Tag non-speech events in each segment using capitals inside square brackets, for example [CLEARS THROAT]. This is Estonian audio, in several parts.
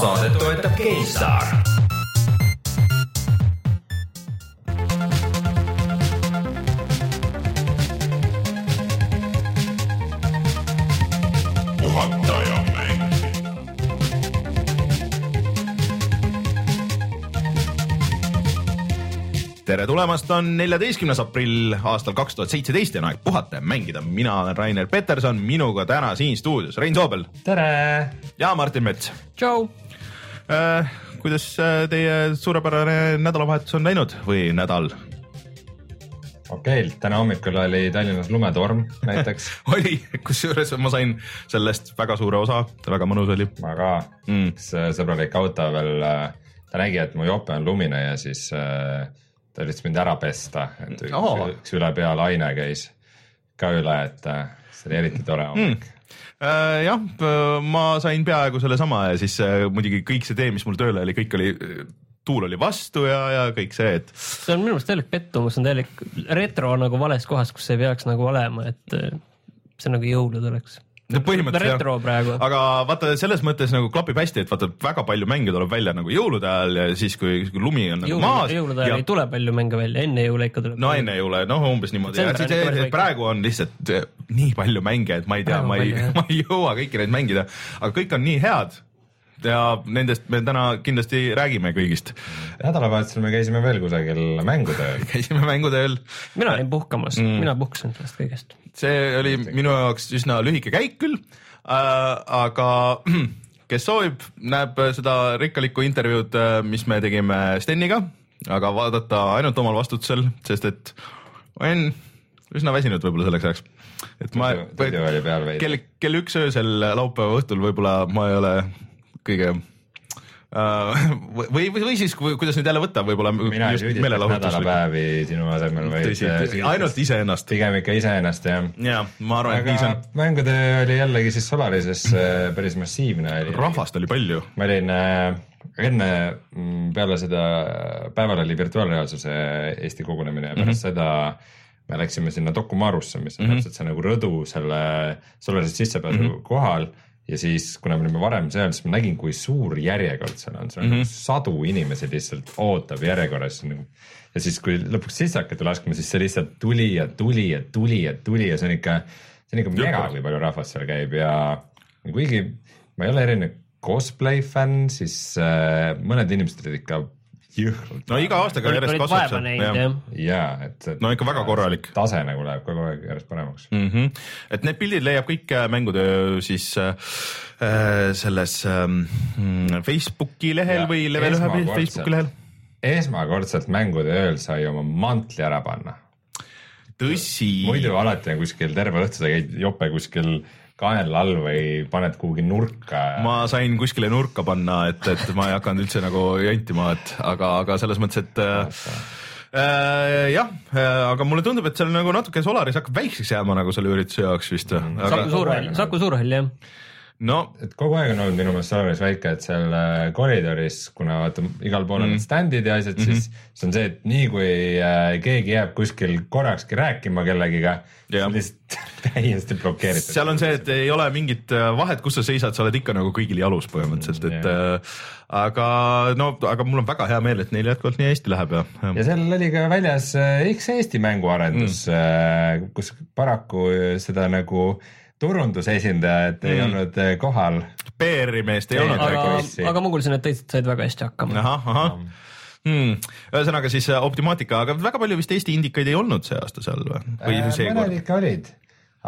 saadet toetab GameStar. tere tulemast, on neljateistkümnes aprill aastal kaks tuhat seitseteist ja on aeg puhata ja mängida. mina olen Rainer Peterson, minuga täna siin stuudios Rein Soobel. tere! ja Martin Mets. tšau. Kuidas äh, teie suurepärane nädalavahetus on läinud või nädal? okeilt, täna hommikul oli Tallinnas lumetorm näiteks [LAUGHS] oli, kusjuures ma sain sellest väga suure osa, väga mõnus oli. ma ka mm., üks sõbralik auto veel, äh, ta nägi, et mu jope on lumine ja siis äh, ta üritas mind ära pesta, et üks, oh. üks üle pea laine käis ka üle, et äh, see oli eriti tore hommik mm äh, jah, ma sain peaaegu sellesama ja siis äh, muidugi kõik see tee, mis mul tööle oli, kõik oli, tuul oli vastu ja, ja kõik see, et. see on minu meelest täielik pettumus, on täielik retro nagu vales kohas, kus ei peaks nagu olema, et see nagu jõulud oleks no põhimõtteliselt jah, aga vaata selles mõttes nagu klapib hästi, et vaata väga palju mänge tuleb välja nagu jõulude ajal ja siis, kui, lumi on nagu jõulude, maas. jõulude ajal ja... ei tule palju mänge välja, enne jõule ikka tuleb. no enne jõule, noh umbes niimoodi, praegu on lihtsalt eh, nii palju mänge, et ma ei tea, ma ei, [LAUGHS] ma ei jõua kõiki neid mängida, aga kõik on nii head ja nendest me täna kindlasti räägime kõigist. nädalavahetusel me käisime veel kusagil mängutööl [LAUGHS] käisime mängutööl. mina olin puhkamas mm., mina puhkasin sellest kõigest. See oli minu jaoks üsna lühike käik küll. Äh,, aga [CLEARS THROAT] kes soovib, näeb seda rikkalikku intervjuud, äh, mis me tegime Steniga, aga vaadata ainult omal vastutusel, sest et ma olin üsna väsinud võib-olla selleks ajaks. et ma, kell, kell üks öösel laupäeva õhtul võib-olla ma ei ole kõige või, või, või siis, kuidas nüüd jälle võtta, võib-olla. mina ei süüdistaks nädalapäevi sinu asemel, vaid. tõsi, ainult iseennast. pigem ikka iseennast jah. ja ma arvan, et on. mängutöö oli jällegi siis Solarises päris massiivne rahvast oli palju. ma olin äh, enne, mm, peale seda, päeval oli virtuaalreaalsuse Eesti kogunemine ja pärast mm -hmm. seda me läksime sinna Dokumarusse, mis on mm -hmm. täpselt see nagu rõdu selle Solarise sissepääsu mm -hmm. kohal ja siis, kuna me olime varem seal, siis ma nägin, kui suur järjekord seal on, seal on mm -hmm. sadu inimesi lihtsalt ootab järjekorras nagu. ja siis, kui lõpuks sisse hakati laskma, siis see lihtsalt tuli ja tuli ja tuli ja tuli ja see on ikka, see on ikka mega, kui palju rahvast seal käib ja kuigi ma ei ole erinev cosplay fänn, siis äh, mõned inimesed olid ikka jõhkralt. no iga aastaga järjest kasvab see. ja et, et. no ikka väga korralik. tase nagu läheb kogu aeg järjest paremaks mm. -hmm. et need pildid leiab kõik äh, mängude siis äh, äh, selles äh, Facebooki lehel ja, või level ühe Facebooki lehel. esmakordselt mängude ööl sai oma mantli ära panna. tõsi. muidu alati on kuskil terve õhtu sa käid jope kuskil kaenla all või paned kuhugi nurka? ma sain kuskile nurka panna, et, et ma ei hakanud üldse nagu jantima, et aga, aga selles mõttes, et äh, äh, jah äh,, aga mulle tundub, et seal nagu natuke Solaris hakkab väikseks jääma nagu selle ürituse jaoks vist mm.. Saku Suurhall, Saku Suurhall jah no et kogu aeg on olnud minu meelest Solaris väike, et seal äh, koridoris, kuna vaata igal pool on mm. stand'id ja asjad mm, -hmm. siis see on see, et nii kui äh, keegi jääb kuskil korrakski rääkima kellegiga, lihtsalt [LAUGHS] täiesti blokeeritud. seal on see, et ei ole mingit äh, vahet, kus sa seisad, sa oled ikka nagu kõigil jalus põhimõtteliselt, et yeah. aga no, aga mul on väga hea meel, et neil jätkuvalt nii hästi läheb ja. ja seal oli ka väljas X Eesti mänguarendus mm., kus paraku seda nagu äh, turundusesindajat mm. ei olnud eh, kohal. PR-i meest ei olnud. aga, aga ma kuulsin, et teised said väga hästi hakkama. ahah, ahah hmm.. ühesõnaga siis eh, Optimaatika, aga väga palju vist Eesti indikaid ei olnud see aasta seal või, või äh, seekord? mõned ikka olid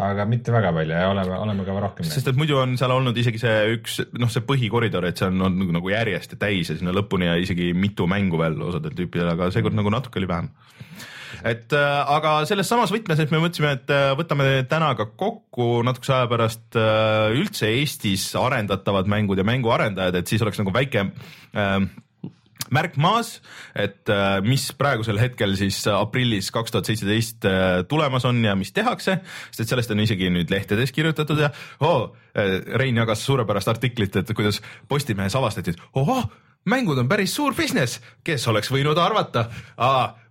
aga mitte väga palju ja oleme, oleme ka rohkem näinud. sest et muidu on seal olnud isegi see üks, noh, see põhikoridor, et see on olnud nagu järjest täis ja sinna lõpuni ja isegi mitu mängu veel osadel tüüpidel, aga seekord nagu natuke oli vähem et äh, aga selles samas võtmes, et me mõtlesime, et äh, võtame täna ka kokku natukese aja pärast äh, üldse Eestis arendatavad mängud ja mänguarendajad, et siis oleks nagu väike äh, märk maas, et äh, mis praegusel hetkel siis aprillis kaks tuhat seitseteist äh, tulemas on ja mis tehakse, sest et sellest on isegi nüüd lehtedes kirjutatud ja oh, Rein jagas suurepärast artiklit, et kuidas Postimehes avastati, et ohoh, mängud on päris suur business, kes oleks võinud arvata,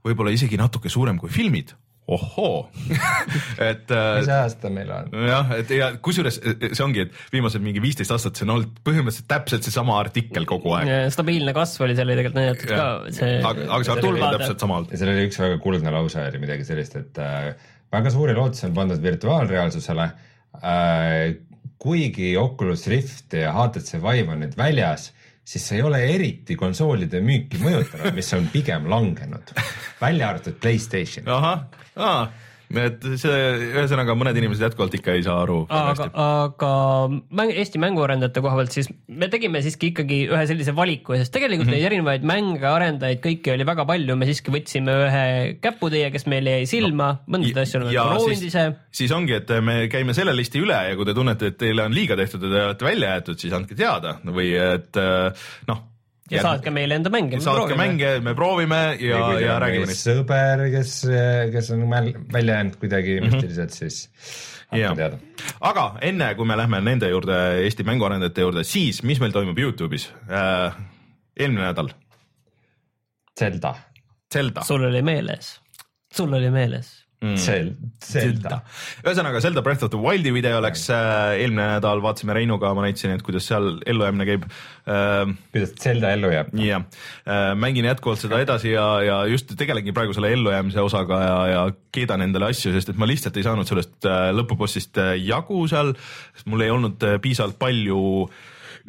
võib-olla isegi natuke suurem kui filmid ohoo [LAUGHS] et äh, mis aasta meil on? jah, et ja kusjuures see ongi, et viimased mingi viisteist aastat see on olnud põhimõtteliselt täpselt seesama artikkel kogu aeg. stabiilne kasv oli seal tegelikult näidatud ka, see. aga, aga see artikkel on täpselt sama olnud. ja seal oli üks väga kuldne lause oli midagi sellist, et äh, väga suuri lootusi on pandud virtuaalreaalsusele äh,. kuigi Oculus Rift ja HTC Vive on nüüd väljas, siis see ei ole eriti konsoolide müüki mõjutanud, mis on pigem langenud, välja arvatud Playstation. ahah, aa, et see, ühesõnaga mõned inimesed jätkuvalt ikka ei saa aru. aga, aga mäng, Eesti mänguarendajate koha pealt siis me tegime siiski ikkagi ühe sellise valiku, sest tegelikult mm -hmm. neid erinevaid mänge, arendajaid, kõiki oli väga palju, me siiski võtsime ühe käputäie, kes meile jäi silma no,, mõndasid asju oleme proovinud ise. siis ongi, et me käime selle listi üle ja kui te tunnete, et teile on liiga tehtud ja te olete välja jäetud, siis andke teada või et äh, noh. Ja saatke meile enda mänge. saatke mänge, me proovime ja, ja, ja räägime neist. sõber, kes, kes on välja jäänud kuidagi Mhm. müstiliselt, siis teada. aga enne kui me lähme nende juurde, Eesti mänguarendajate juurde, siis mis meil toimub Youtube'is äh,? eelmine nädal, Zelda, Zelda. sul oli meeles, sul oli meeles. Zel-, Zelda. ühesõnaga Zelda Breath of the Wildi video läks äh, eelmine nädal, vaatasime Reinuga, ma näitasin, et kuidas seal ellujäämine käib äh,. kuidas Zelda ellu jääb? jah, mängin jätkuvalt seda edasi ja, ja just tegelengi praegu selle ellujäämise osaga ja, ja keedan endale asju, sest et ma lihtsalt ei saanud sellest äh, lõpubossist äh, jagu seal, sest mul ei olnud äh, piisavalt palju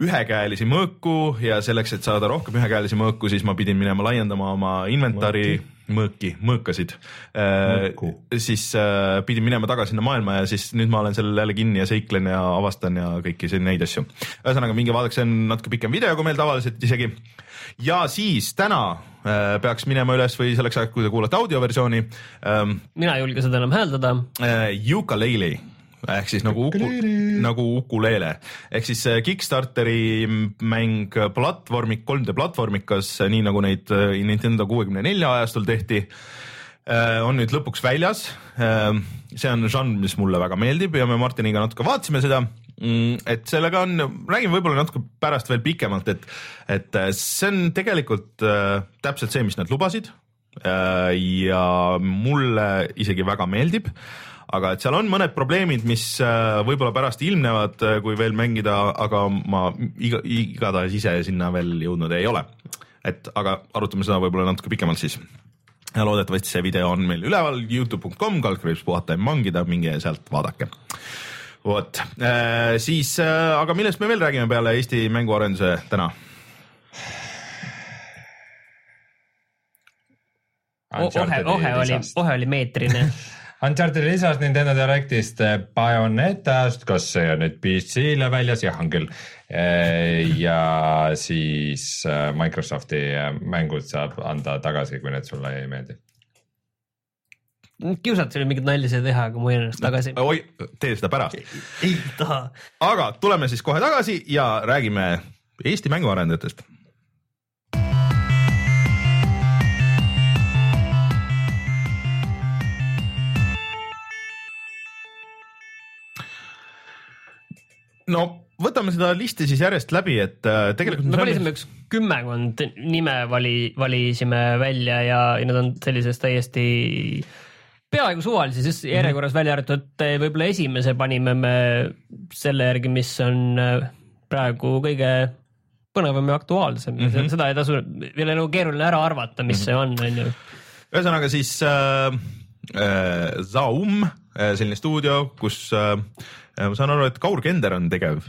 ühekäelisi mõõku ja selleks, et saada rohkem ühekäelisi mõõku, siis ma pidin minema laiendama oma inventari mõõki, mõõkasid. Mõõku. siis äh, pidin minema tagasi sinna maailma ja siis nüüd ma olen seal jälle kinni ja seiklen ja avastan ja kõiki neid asju. ühesõnaga minge vaadake, see on natuke pikem video kui meil tavaliselt isegi. ja siis täna äh, peaks minema üles või selleks ajaks, kui te kuulate audioversiooni ähm,, mina ei julge seda enam hääldada. äh, Ukulele ehk siis nagu uku, nagu ukulele ehk siis äh, Kickstarteri mäng platvormik, 3D platvormikas, nii nagu neid äh, Nintendo kuuekümne nelja ajastul tehti äh, on nüüd lõpuks väljas. see on žanr, mis mulle väga meeldib ja me Martiniga natuke vaatasime seda. et sellega on, räägime võib-olla natuke pärast veel pikemalt, et, et see on tegelikult täpselt see, mis nad lubasid. ja mulle isegi väga meeldib aga et seal on mõned probleemid, mis äh, võib-olla pärast ilmnevad, kui veel mängida, aga ma iga, igatahes ise sinna veel jõudnud ei ole. et aga arutame seda võib-olla natuke pikemalt siis ja loodetavasti see video on meil üleval Youtube.com, kaldkriips puhata ja mangida, minge sealt vaadake. vot äh, siis äh,, aga millest me veel räägime peale Eesti mänguarenduse täna? ohe, ohe oli, ohe oli meetrine. Uncharted lisas Nintendo Directist eh, Bayonetast, kas see on nüüd PC-le väljas, jah on küll. ja siis eh, Microsofti eh, mängud saab anda tagasi, kui need sulle ei meeldi. kiusata oli mingit nalja seda teha, aga ma hoian ennast tagasi. oi, tee seda pärast. ei taha. aga tuleme siis kohe tagasi ja räägime Eesti mänguarendajatest no võtame seda listi siis järjest läbi, et äh, tegelikult me valisime üks kümmekond nime vali, valisime välja ja, ja need on sellises täiesti peaaegu suvalises just järjekorras välja arvatud, et võib-olla esimese panime me selle järgi, mis on äh, praegu kõige põnevam ja aktuaalsem mm, -hmm. seda ei tasu, ei ole nagu keeruline ära arvata, mis see on, on ju. ühesõnaga siis äh, Zaum, selline stuudio, kus äh, ma saan aru, et Kaur Kender on tegev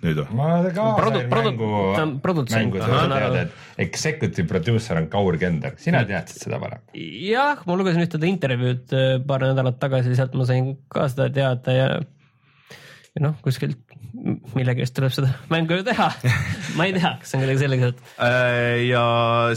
nüüd või? ma ka Produ- mängu, ta on produtsent, teada, et executive producer on Kaur Kender, sina teadsid seda varem? jah, ma lugesin ühte intervjuud äh, paar nädalat tagasi, sealt ma sain ka seda teada ja ja noh, kuskilt millegi eest tuleb seda mängu ju teha. ma ei tea, kas see on kuidagi sellega seotud. Äh, ja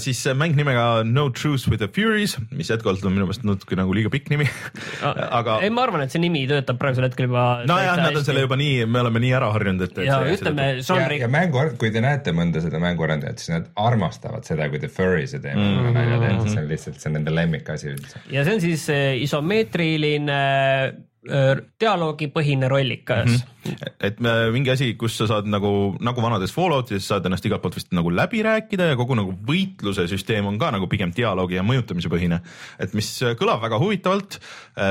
siis mäng nimega No Truce with the Furies, mis jätkuvalt on minu meelest natuke nagu liiga pikk nimi. [LAUGHS] aga ei, ma arvan, et see nimi töötab praegusel hetkel juba. nojah, nad on selle juba nii, me oleme nii ära harjunud, et. ja ütleme, žanri ja mängu, kui te näete mõnda seda mänguarendajat, siis nad armastavad seda, kui te furry'se teevad mm -hmm. nalja teete, see on lihtsalt, see on nende lemmikasi üldse. ja see on siis eh, isomeetriline äh, dialoogipõhine rollikas mm. -hmm. et äh, mingi asi, kus sa saad nagu, nagu vanades Falloutides saad ennast igalt poolt vist nagu läbi rääkida ja kogu nagu võitluse süsteem on ka nagu pigem dialoogi ja mõjutamise põhine. et mis kõlab väga huvitavalt.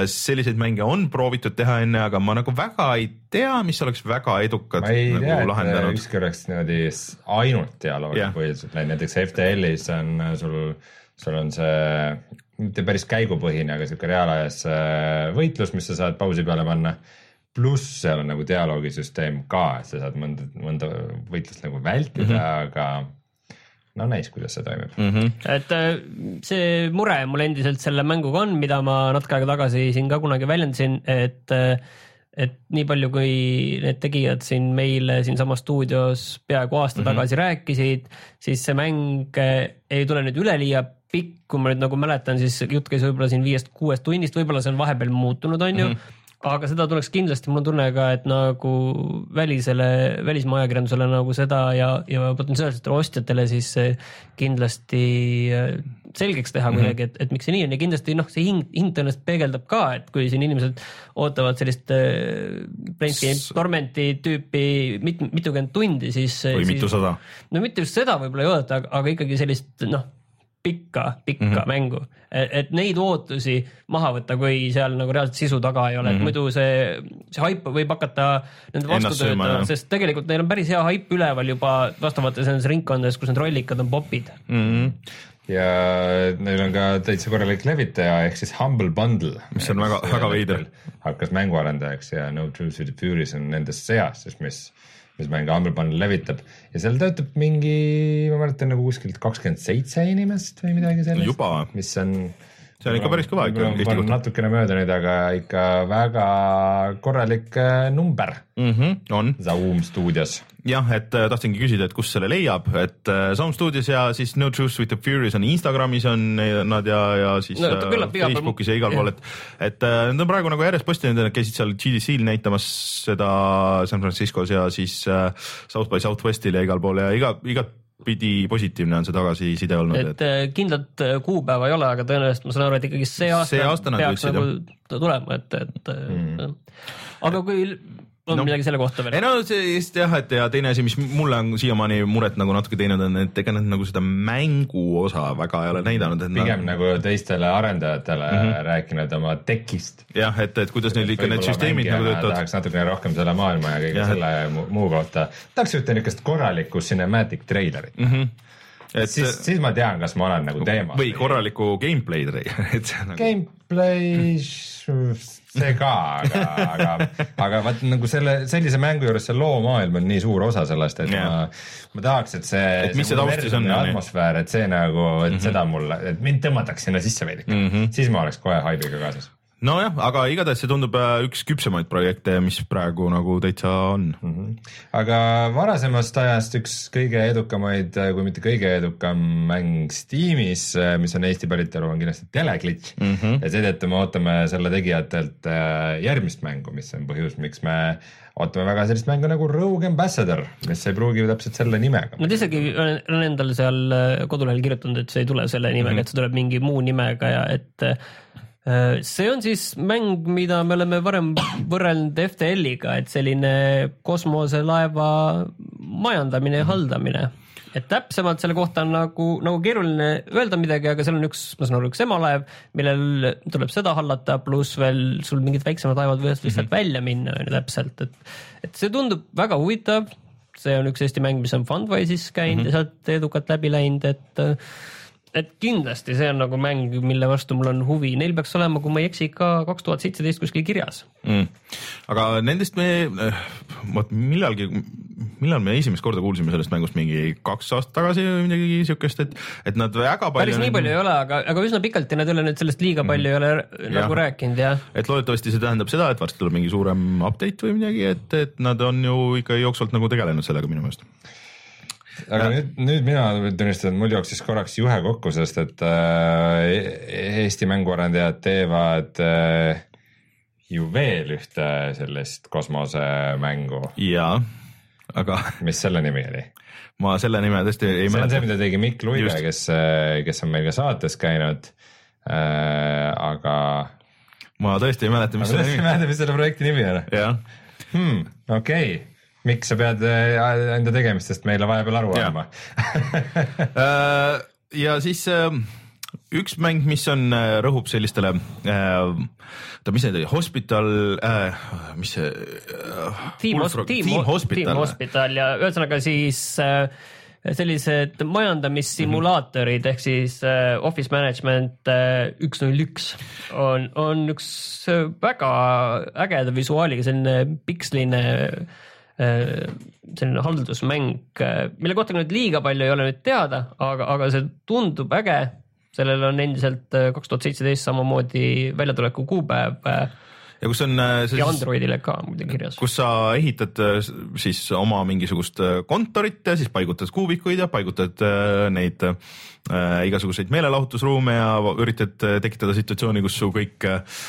selliseid mänge on proovitud teha enne, aga ma nagu väga ei tea, mis oleks väga edukad ma ei nagu tea, et lahendanud. ükski oleks niimoodi ainult dialoogi yeah. põhiliselt läinud, näiteks FTL-is on äh, sul, sul on see mitte päris käigupõhine, aga sihuke reaalajas äh, võitlus, mis sa saad pausi peale panna. pluss seal on nagu dialoogisüsteem ka, et sa saad mõnda, mõnda võitlust nagu vältida mm, -hmm. aga no näis, kuidas see toimib mm. Mhm. et äh, see mure mul endiselt selle mänguga on, mida ma natuke aega tagasi siin ka kunagi väljendasin, et äh, et nii palju, kui need tegijad siin meile siinsamas stuudios peaaegu aasta mm -hmm. tagasi rääkisid, siis see mäng ei tule nüüd üleliia pikk, kui ma nüüd nagu mäletan, siis jutt käis võib-olla siin viiest-kuuest tunnist, võib-olla see on vahepeal muutunud, on ju mm. -hmm aga seda tuleks kindlasti, mul on tunne ka, et nagu välisele, välismaa ajakirjandusele nagu seda ja, ja potentsiaalsetele ostjatele siis kindlasti eh, selgeks teha kuidagi, et, et miks see nii on ja kindlasti noh, see hind, hind tõenäoliselt peegeldab ka, et kui siin inimesed ootavad sellist äh, Planescape Tormenti tüüpi mit, mitukümmend tundi, siis. või mitusada. no mitte just seda võib-olla ei oodata, aga, aga ikkagi sellist noh, pikka, pikka mm Mhm. -hmm. mängu, et neid ootusi maha võtta, kui seal nagu reaalselt sisu taga ei ole mm, -hmm. et muidu see, see haip võib hakata nende vastu töötama, sest tegelikult neil on päris hea haip üleval juba vastavates nendes ringkondades, kus need rollikad on popid. Mhm. ja neil on ka täitsa korralik levitaja ehk siis Humble Bundle. Mis on väga- väga veider. hakkas mänguarendajaks ja No Truth to the Furies on nendest seas, siis mis, mis mänge Humble levitab ja seal töötab mingi, ma mäletan nagu kuskilt kakskümmend seitse inimest või midagi sellist. Juba. mis on. See on ikka päris kõva ikka Eesti on kohta. natukene mööda nüüd, aga ikka väga korralik äh, number mm. -hmm, on Zaum stuudios. jah, et äh, tahtsingi küsida, et kus selle leiab, et äh, Sound Studios ja siis No Truth with the Furies on Instagramis on nad ja, ja siis No pool- Facebookis ja igal pool, et, et äh, nad on praegu nagu järjest postinud, nad käisid seal GDC-l näitamas seda San Franciscos ja siis äh, South by Southwestil ja igal pool ja iga, igatpidi positiivne on see tagasiside olnud, et et äh, kindlat äh, kuupäeva ei ole, aga tõenäoliselt ma saan aru, et ikkagi see aasta, See aasta peaks nagu tulema, et, et mm. aga kui on No. midagi selle kohta veel ei? no see just jah, et ja teine asi, mis mulle on siiamaani muret nagu natuke teinud, on, et ega nad nagu seda mängu osa väga ei ole näidanud, et pigem nad, nagu teistele arendajatele mm Mhm. -hmm. rääkinud oma tekist. jah, et, et kuidas neil ikka need süsteemid nagu töötavad. tahaks natukene rohkem selle maailma ja kõige ja. selle mu- muu kohta. tahaks ühte niisugust korralikku cinematic treilerit mm. -hmm. et siis, siis ma tean, kas ma olen nagu teemas. või korralikku gameplay'd, [LAUGHS] et see nagu Gameplay, see ka, aga, aga, aga vaat nagu selle, sellise mängu juures see loomaailm on nii suur osa sellest, et Jah. ma, ma tahaks, et see. Et mis see taustis on, atmosfäär, et see nagu, et mm -hmm. seda mulle, et mind tõmmataks sinna sisse veidike mm, -hmm. siis ma oleks kohe haibiga kaasas nojah, aga igatahes see tundub äh, üks küpsemaid projekte, mis praegu nagu täitsa on. mm. -hmm. aga varasemast ajast üks kõige edukamaid, kui mitte kõige edukam mäng Steamis, mis on Eesti päritolu, on kindlasti Teleglitch mm. -hmm. ja seetõttu me ootame selle tegijatelt äh, järgmist mängu, mis on põhjus, miks me ootame väga sellist mängu nagu Rogue Ambassador, mis ei pruugi täpselt selle nimega. Nad isegi on on endal seal äh, kodulehel kirjutanud, et see ei tule selle nimega mm, -hmm. et see tuleb mingi muu nimega ja et äh, see on siis mäng, mida me oleme varem võrrelnud FTL-iga, et selline kosmoselaeva majandamine ja haldamine. et täpsemalt selle kohta on nagu, nagu keeruline öelda midagi, aga seal on üks, ma saan aru, üks emalaev, millel tuleb seda hallata, pluss veel sul mingid väiksemad laevad võivad lihtsalt mm -hmm. välja minna, on ju täpselt, et, et see tundub väga huvitav see on üks Eesti mäng, mis on Fundwise'is käinud mm -hmm. ja sealt edukalt läbi läinud, et et kindlasti see on nagu mäng, mille vastu mul on huvi, neil peaks olema, kui ma ei eksi, ka kaks tuhat seitseteist kuskil kirjas. mm.. aga nendest me, vot millalgi, millal me esimest korda kuulsime sellest mängust mingi kaks aastat tagasi või midagi siukest, et, et nad väga palju. päris nii palju ei ole, aga, aga üsna pikalt ja nad ei ole nüüd sellest liiga palju ei ole nagu Jah. rääkinud ja et loodetavasti see tähendab seda, et varsti tuleb mingi suurem update või midagi, et, et nad on ju ikka jooksvalt nagu tegelenud sellega minu meelest. Aga nüüd, nüüd mina tunnistan, et mul jooksis korraks juhe kokku, sest et äh, Eesti mänguarendajad teevad äh, ju veel ühte sellist kosmosemängu, jaa, aga [LAUGHS] mis selle nimi oli? ma selle nime tõesti ei see on see, mäleta. mida tegi Mikk Luige kes, kes on meil ka saates käinud äh,. aga ma tõesti ei mäleta, ma mis selle tõesti ei nimi mäleta, mis selle projekti nimi on jah, hmm,. okei okay., miks sa pead äh, enda tegemistest meile vahepeal aru andma? [LAUGHS] Äh, ja siis äh, üks mäng, mis on, rõhub sellistele, oota, mis need oli, Hospital, mis see äh, Team, Bullfrog- Team, Team Team Hospital, Hospital ja ühesõnaga siis äh, sellised majandamissimulaatorid ehk siis äh, Office Management üks null üks on, on üks äh, väga ägeda visuaaliga selline piksline äh, selline haldusmäng, mille kohta nüüd liiga palju ei ole nüüd teada, aga, aga see tundub äge. sellel on endiselt äh, kaks tuhat seitseteist samamoodi väljatuleku kuupäev äh, ja kus on äh, see ja Androidile ka muidugi kirjas. kus sa ehitad äh, siis oma mingisugust äh, kontorit ja siis paigutad kuubikuid ja paigutad äh, neid äh, igasuguseid meelelahutusruume ja üritad äh, tekitada situatsiooni, kus su kõik äh,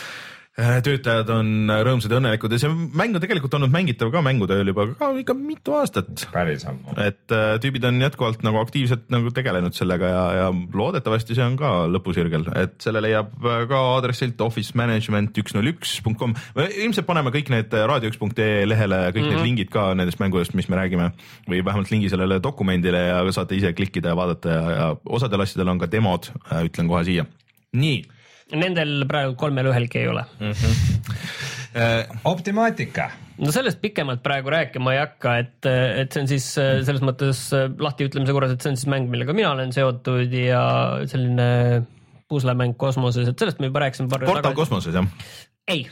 töötajad on rõõmsad ja õnnelikud ja see mäng on tegelikult olnud mängitav ka mängutööl juba ka ikka mitu aastat päris ammu. et äh, tüübid on jätkuvalt nagu aktiivselt nagu tegelenud sellega ja, ja loodetavasti see on ka lõpusirgel, et selle leiab äh, ka aadressilt office management üks null üks punkt kom. ilmselt paneme kõik need raadio1.ee lehele kõik mm -hmm. need lingid ka nendest mängudest, mis me räägime või vähemalt lingi sellele dokumendile ja saate ise klikkida ja vaadata ja, ja osadel asjadel on ka demod, ütlen kohe siia. nii Nendel praegu kolmel ühelgi ei ole. äh,, optimaatika. no sellest pikemalt praegu rääkima ei hakka, et, et see on siis äh, selles mõttes äh, lahtiütlemise korras, et see on siis mäng, millega mina olen seotud ja selline puslemäng kosmoses, et sellest me juba rääkisime paar portal. kosmoses jah, ei,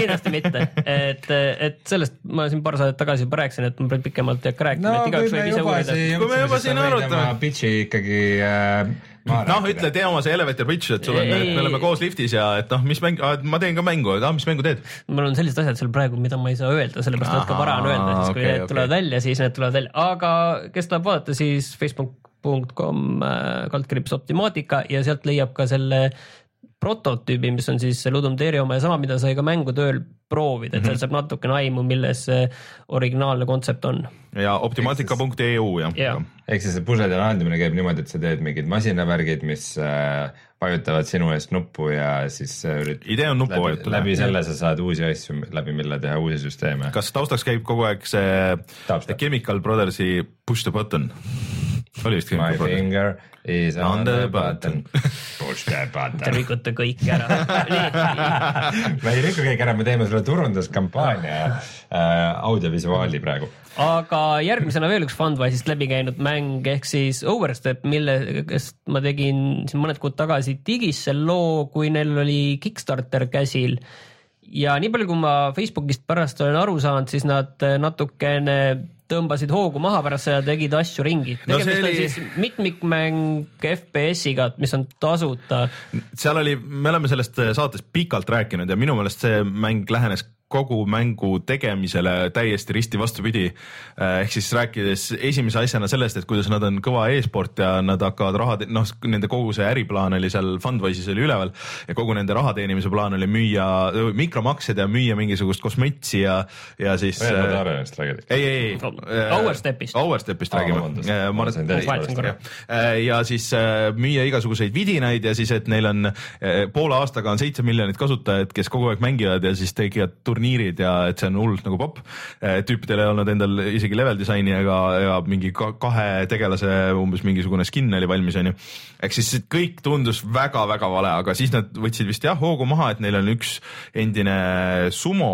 kindlasti mitte, et, et sellest ma siin paar saadet tagasi juba rääkisin, et ma pikemalt ei hakka rääkima no et kui igaüks me võib ise juba uurida. Kui me juba siin arutame. oma pitch'i ikkagi äh, noh, ütle, tee oma see elevator pitch, et sul on, Ei, me oleme koos liftis ja et noh, mis mäng, ma teen ka mängu, et ah, mis mängu teed? mul on sellised asjad seal praegu, mida ma ei saa öelda, sellepärast natuke vara on öelda, siis kui okei, need okei. tulevad välja, siis need tulevad välja, aga kes tahab vaadata, siis facebook.com äh, kaldkriips optimaatika ja sealt leiab ka selle prototüübi, mis on siis Ludum Dare oma ja sama, mida sai ka mängutööl proovida, et sealt saab natukene aimu, milles see originaalne kontsept on. ja optimaatika.eu jah Jaa. ehk siis see puslede lahendamine käib niimoodi, et sa teed mingid masinavärgid, mis äh, vajutavad sinu eest nuppu ja siis äh, ürit-. Idee on nuppu läbi, vajutada. läbi selle sa saad uusi asju, läbi mille teha uusi süsteeme. kas taustaks käib kogu aeg see Taustal. Chemical Brothersi Push the button? Oli vist My finger is on, On the the button. Push the Te button. rikute kõik ära. [LAUGHS] me ei riku kõik ära, me teeme sulle turunduskampaania äh, audiovisuaali praegu. aga järgmisena veel üks Funwise'ist läbi käinud mäng ehk siis Overstep, millest ma tegin siin mõned kuud tagasi digisse loo, kui neil oli Kickstarter käsil. ja nii palju, kui ma Facebookist pärast olen aru saanud, siis nad natukene tõmbasid hoogu maha pärast seda, tegid asju ringi. No tegemist oli... oli- on siis mitmikmäng FPS-iga, mis on tasuta. seal oli, me oleme sellest saatest pikalt rääkinud ja minu meelest see mäng lähenes kogu mängu tegemisele täiesti risti vastupidi. ehk siis rääkides esimese asjana sellest, et kuidas nad on kõva e-sport ja nad hakkavad raha, noh, nende kogu see äriplaan oli seal Fundwise'is oli üleval ja kogu nende raha teenimise plaan oli müüa mikromaksed ja müüa mingisugust kosmetsi ja, ja siis. Räägid? ei, ei, ei. Overstepist. Overstepist Aa, räägime ma sain täiesti valesti. Äh, ja siis äh, müüa igasuguseid vidinaid ja siis, et neil on äh, poole aastaga on seitse miljonit kasutajat, kes kogu aeg mängivad ja siis tegivad turniirid ja et see on hullult nagu popp. tüüpidel ei olnud endal isegi level disaini ega, ja mingi ka, kahe tegelase umbes mingisugune skin oli valmis, onju. ehk siis kõik tundus väga-väga vale, aga siis nad võtsid vist jah hoogu maha, et neil on üks endine sumo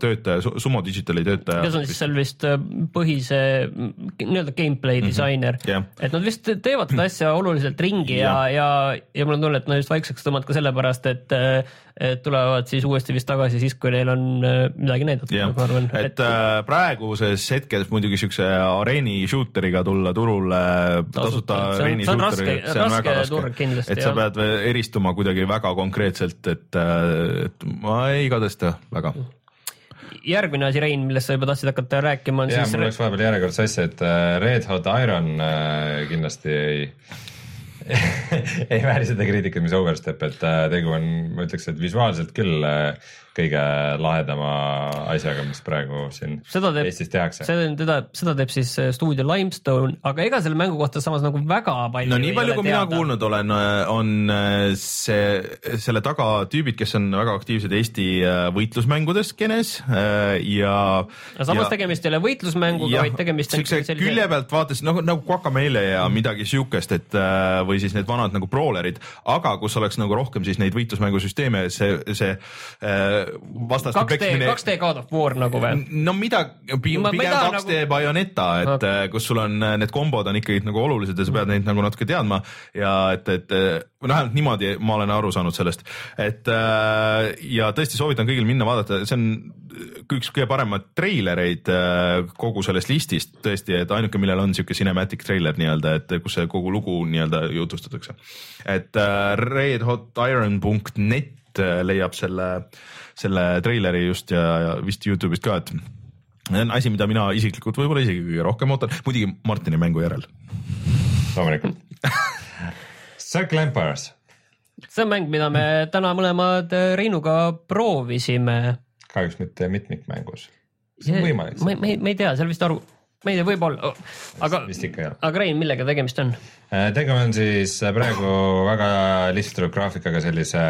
töötaja, sumo digitali töötaja. kes on siis seal vist äh, põhise mm, nii-öelda gameplay disainer jah. et nad vist teevad seda [LAUGHS] asja oluliselt ringi ja, ja, ja mul on tunne, et nad just vaikseks tõmmavad ka sellepärast, et, et tulevad siis uuesti vist tagasi siis, kui neil on äh, midagi näidata, jah. ma arvan, et, et äh, praeguses hetkes muidugi siukse areeni shooteriga tulla turule tasuta areeni see on shooteriga, raske- see on väga raske. et sa pead eristuma kuidagi väga konkreetselt, et, et ma ei kadesta väga. järgmine asi, Rein, millest sa juba tahtsid hakata rääkima, on ja siis mul läks vahepeal järjekordse asja, et äh, Red Hot Iron äh, kindlasti ei [LAUGHS] ei vääri seda kriitikat, mis Overstep, et äh, tegu on, ma ütleks, et visuaalselt küll äh, kõige lahedama asjaga, mis praegu siin seda teeb, Eestis tehakse. seda, seda teeb siis äh, stuudio Limestone, aga ega selle mängu kohta samas nagu väga palju no nii palju, kui mina kuulnud olen, on äh, see, selle taga tüübid, kes on väga aktiivsed Eesti äh, võitlusmängudes skeenes ja. no samas ja, tegemist ei ole võitlusmänguga, vaid tegemist on sellise külje pealt vaatas nagu, nagu Guacamelee ja midagi siukest, et või siis need vanad nagu brawlerid, aga kus oleks nagu rohkem siis neid võitlusmängusüsteeme, see, see vastaste peksmine. 2D God of War nagu või? no midagi, pigem 2D nagu... Bayoneta, et okay. Äh, kus sul on äh, need kombod on ikkagi nagu olulised ja sa pead neid nagu natuke teadma ja et, et äh, või vähemalt niimoodi ma olen aru saanud sellest, et ja tõesti soovitan kõigil minna vaadata, see on üks kõige paremaid treilereid kogu sellest listist tõesti, et ainuke, millel on siuke cinematic treiler nii-öelda, et kus see kogu lugu nii-öelda jutustatakse. et redhotiron.net leiab selle äh, selle treileri just ja, ja vist Youtube'ist ka, et see on asi, mida mina isiklikult võib-olla isegi kõige rohkem ootan, muidugi Martini mängu järel. loomulikult Circle Empires. see on mäng, mida me täna mõlemad Reinuga proovisime. kahjuks mitte mitmikmängus. see on võimalik. ma, ma, ma ei tea, seal vist aru, ma ei tea, võib-olla, aga, aga Rein, millega tegemist on? Äh, tegu on siis praegu väga lihtsalt graafikaga sellise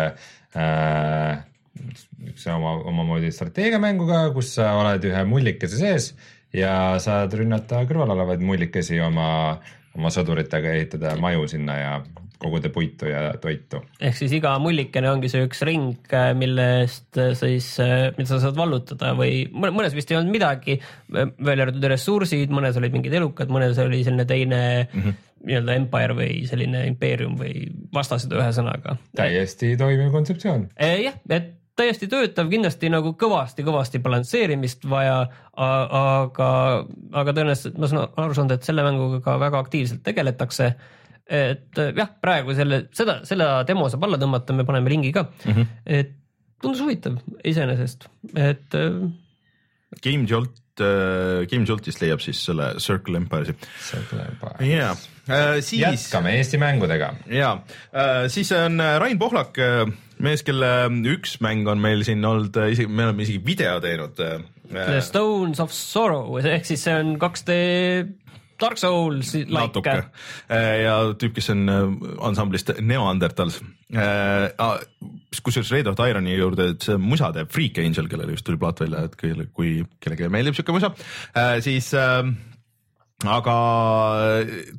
äh, niisuguse oma, omamoodi strateegiamänguga, kus sa oled ühe mullikese sees ja saad rünnata kõrval olevaid mullikesi oma, oma sõduritega ehitada maju sinna ja koguda puitu ja toitu. ehk siis iga mullikene ongi see üks ring, mille eest siis, mida sa saad vallutada või mõnes vist ei olnud midagi, välja arvatud ressursid, mõnes olid mingid elukad, mõnes oli selline teine mm -hmm nii-öelda empire või selline impeerium või vastased ühesõnaga. täiesti toimiv kontseptsioon. jah, et täiesti töötav, kindlasti nagu kõvasti-kõvasti balansseerimist vaja, aga, aga tõenäoliselt ma saan aru saanud, et selle mänguga ka väga aktiivselt tegeletakse. et jah, praegu selle, seda, selle demo saab alla tõmmata, me paneme lingi ka mm. -hmm. et tundus huvitav iseenesest, et. Game Jolt äh,, Game Joltist leiab siis selle Circle Empire'i. Circle Empire. jaa äh,, siis. jätkame Eesti mängudega. jaa äh,, siis on Rain Pohlak äh, mees, kelle üks mäng on meil siin olnud äh, isegi, me oleme isegi video teinud. Äh, The Stones of Sorrow ehk siis see on 2D Dark Souls like. natuke äh, ja tüüp, kes on ansamblist Neandertals. kusjuures Red Hot Ironi juurde, et see musa teeb Freak Angel, kellele just tuli plaat välja, et kellele, kui kellelegi meeldib siuke musa, siis aga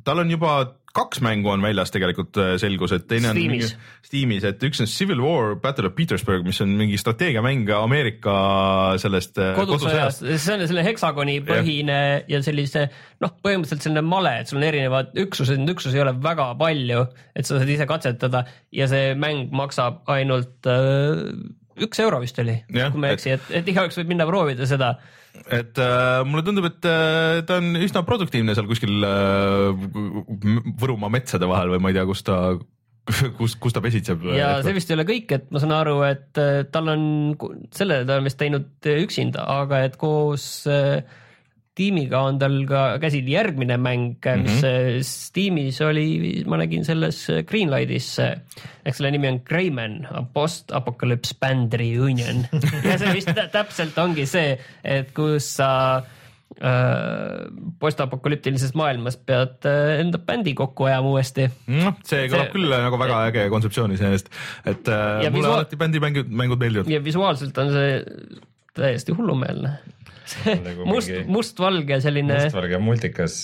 tal on juba kaks mängu on väljas tegelikult äh, selgus, et teine Steamis. on Steamis, et üks on Civil War Battle of Petersburg, mis on mingi strateegiamäng Ameerika sellest äh, kodusõjast, see on selle heksagoni põhine ja, ja sellise noh, põhimõtteliselt selline male, et sul on erinevad üksused, neid üksusi ei ole väga palju, et sa saad ise katsetada ja see mäng maksab ainult äh, üks euro vist oli, kui ma ei eksi, et, et igaüks võib minna proovida seda et äh, mulle tundub, et äh, ta on üsna produktiivne seal kuskil äh, Võrumaa metsade vahel või ma ei tea, kus ta kus, kus ta pesitseb. ja see vist ei ole kõik, et ma saan aru, et äh, tal on, selle ta on vist teinud üksinda, aga et koos äh, tiimiga on tal ka käsil järgmine mäng mm, -hmm. mis. Steamis oli, ma nägin selles Greenlightis, ehk selle nimi on Greyman, post-apocalypse band reunion [LAUGHS] ja see vist täpselt ongi see, et kus sa äh, postapokalüptilises maailmas pead äh, enda bändi kokku ajama uuesti. noh, see kõlab küll nagu väga äge kontseptsioon iseenesest, et äh, mulle visuaal... alati bändimängud, mängud meeldivad. ja visuaalselt on see täiesti hullumeelne [LAUGHS] nagu must mingi..., mustvalge selline. mustvalge multikas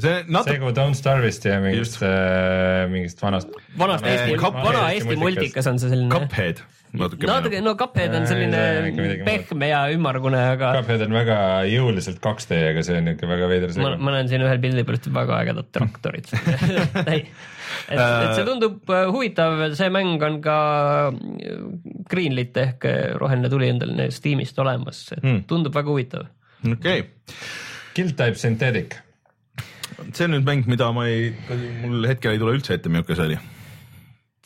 see natuke. segu Don't Starve'ist ja mingist äh,, mingist vanast. vanast Eesti, vana Eesti multikas on see selline. Cuphead natuke. natuke, no Cuphead on selline pehme ja ümmargune, aga. Cuphead on väga jõuliselt 2D, aga see on ikka väga veider ma näen siin ühel pildil pealt väga ägedad traktorid [LAUGHS] et, et see tundub äh, huvitav, see mäng on ka Greenlit ehk roheline tuli endal Steamist olemas, et hmm. tundub väga huvitav. okei okay.. Guild Type Synthetic. see on nüüd mäng, mida ma ei, mul hetkel ei tule üldse ette, milline see oli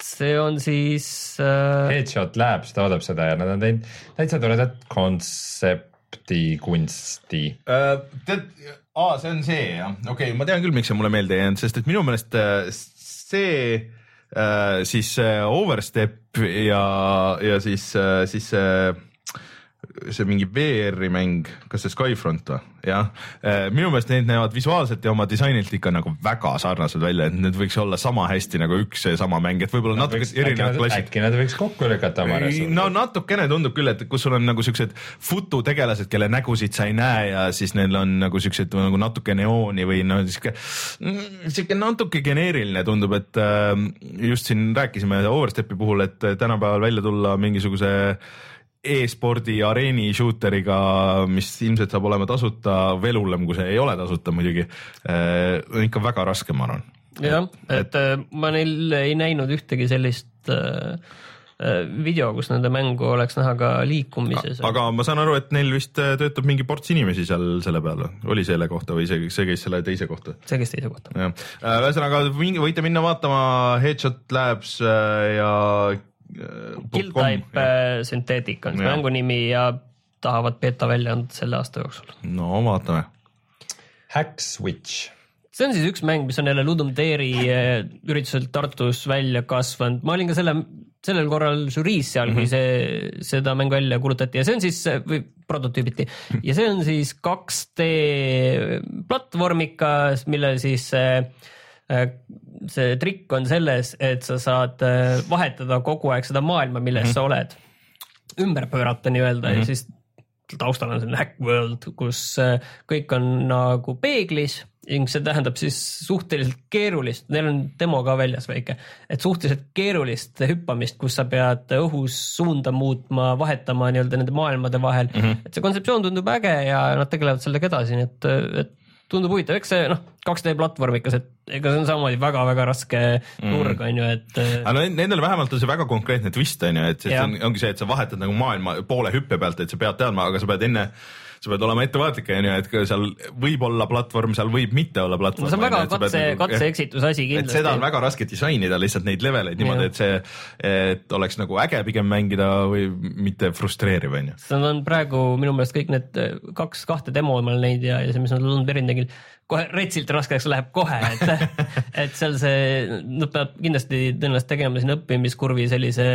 see on siis äh.... Headshot Labs toodab seda ja nad on teinud täitsa toredat kontsepti kunsti äh,. tead, aa, see on see jah, okei okay,, ma tean küll, miks see mulle meelde ei jäänud, sest et minu meelest äh, see äh, siis äh, Overstep ja, ja siis äh,, siis see äh, see mingi VR-i mäng, kas see Skyfront või? jah, minu meelest need näevad visuaalselt ja oma disainilt ikka nagu väga sarnased välja, et need võiks olla sama hästi nagu üks seesama mäng, et võib-olla natuke erinevad klassid. äkki nad võiks kokku lükata oma ressursid? no natukene tundub küll, et kus sul on nagu siuksed fututegelased, kelle nägusid sa ei näe ja siis neil on nagu siuksed nagu natuke neooni või noh, sihuke, sihuke natuke geneeriline tundub, et äh, just siin rääkisime Overstepi puhul, et tänapäeval välja tulla mingisuguse e-spordi areeni shooteriga, mis ilmselt saab olema tasuta, veel hullem, kui see ei ole tasuta muidugi, on ikka väga raske, ma arvan. jah, et ma neil ei näinud ühtegi sellist äh, video, kus nende mängu oleks näha ka liikumises. aga ma saan aru, et neil vist töötab mingi ports inimesi seal selle peal, oli selle kohta või see, see käis selle teise kohta? see käis teise kohta. ühesõnaga võite minna vaatama Headshot Labs ja Killtype äh, Synthetic on see mängu nimi ja tahavad beeta välja anda selle aasta jooksul. no vaatame. Hack Switch. see on siis üks mäng, mis on jälle Ludum Dare äh, ürituselt Tartus välja kasvanud, ma olin ka selle, sellel korral žüriis seal mm, -hmm. kui mhm. see, seda mängu välja kuulutati ja see on siis või prototüübiti ja see on siis 2D platvormikas, mille siis äh, see trikk on selles, et sa saad äh, vahetada kogu aeg seda maailma, milles mm -hmm. sa oled. ümber pöörata nii-öelda mm -hmm. ja siis taustal on selline hack world, kus äh, kõik on nagu peeglis ning see tähendab siis suhteliselt keerulist, neil on demo ka väljas väike, et suhteliselt keerulist hüppamist, kus sa pead õhus suunda muutma, vahetama nii-öelda nende maailmade vahel mm. -hmm. et see kontseptsioon tundub äge ja nad tegelevad sellega edasi, nii et, et tundub huvitav, eks see noh, 2D platvormikas, et ega see on samamoodi väga-väga raske nurg mm. on ju, et. Äh, aga nendel vähemalt on see väga konkreetne twist on ju, et see on, ongi see, et sa vahetad nagu maailma poole hüppe pealt, et sa pead teadma, aga sa pead enne sa pead olema ettevaatlik, on ju, et seal võib olla platvorm, seal võib mitte olla platvorm. see on väga katse, nagu, katse-eksituse asi kindlasti. seda on väga raske disainida lihtsalt neid leveleid niimoodi, et see, et oleks nagu äge pigem mängida või mitte frustreeriv, on ju. see on praegu minu meelest kõik need kaks, kahte demo ma olen näinud ja, ja see, mis nad Lund Berin tegid kohe retsilt raskeks läheb kohe, et, [LAUGHS] et seal see, nad peavad kindlasti tõenäoliselt tegema siin õppimiskurvi sellise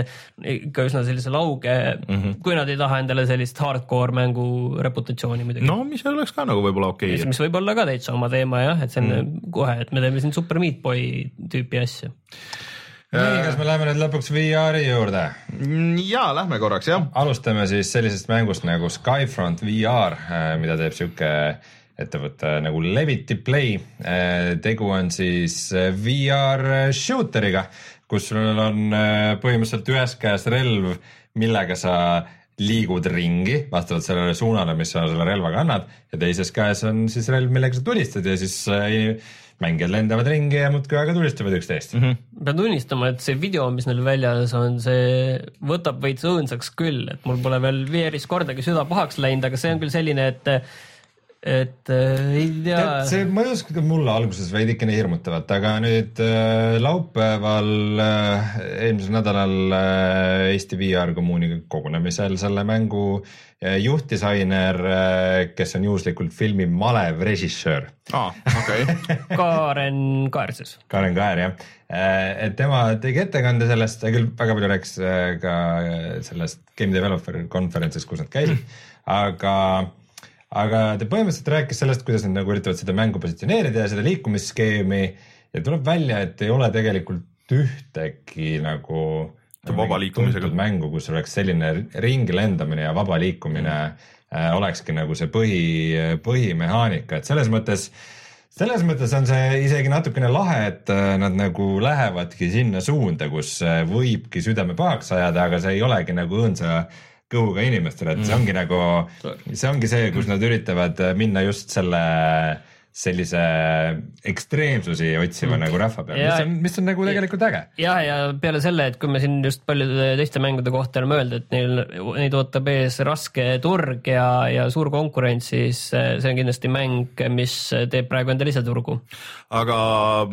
ikka üsna sellise lauge mm, -hmm. kui nad ei taha endale sellist hardcore mängu reputatsiooni muidugi. no mis oleks ka nagu võib-olla okei okay.. mis võib olla ka täitsa oma teema jah, et see on mm -hmm. kohe, et me teeme siin Super Meat Boy tüüpi asja nii, kas me läheme nüüd lõpuks VR-i juurde? ja lähme korraks jah. alustame siis sellisest mängust nagu Skyfront VR, mida teeb sihuke ettevõte nagu Levity Play. Äh, tegu on siis äh, VR shooteriga, kus sul on äh, põhimõtteliselt ühes käes relv, millega sa liigud ringi vastavalt sellele suunale, mis sa selle relvaga annad ja teises käes on siis relv, millega sa tulistad ja siis mängijad lendavad ringi ja muudkui aega tulistavad üksteist mm. -hmm. pean tunnistama, et see video, mis neil väljas on, see võtab veits õõnsaks küll, et mul pole veel VR-is kordagi süda pahaks läinud, aga see on küll selline, et et äh, ei tea. see mõjus mulle alguses veidikene hirmutavalt, aga nüüd äh, laupäeval äh, eelmisel nädalal äh, Eesti VR kommuuni kogunemisel selle mängu äh, juhtdisainer äh,, kes on juhuslikult filmi Malev režissöör ah,. okei okay. [LAUGHS] Kaaren Kaer siis. Kaaren Kaer jah, äh, et tema tegi ettekande sellest, ta küll väga palju rääkis äh, ka sellest Game Developer konverentsist, kus nad käisid, aga aga ta põhimõtteliselt rääkis sellest, kuidas nad nagu üritavad seda mängu positsioneerida ja seda liikumisskeemi. Ja tuleb välja, et ei ole tegelikult ühtegi nagu vaba liikumisega. mängu, kus oleks selline ringi lendamine ja vaba liikumine äh, olekski nagu see põhi, põhimehaanika, et selles mõttes selles mõttes on see isegi natukene lahe, et äh, nad nagu lähevadki sinna suunda, kus äh, võibki südame pahaks ajada, aga see ei olegi nagu õõnsa kõhuga inimestele, et see mm. ongi nagu, see ongi see, kus nad üritavad minna just selle sellise ekstreemsusi otsima mm. nagu rahva peal, mis on, mis on nagu tegelikult äge. jah, ja peale selle, et kui me siin just paljude teiste mängude kohta oleme öelnud, et neil, neid ootab ees raske turg ja, ja suur konkurents, siis see on kindlasti mäng, mis teeb praegu endale ise turgu. aga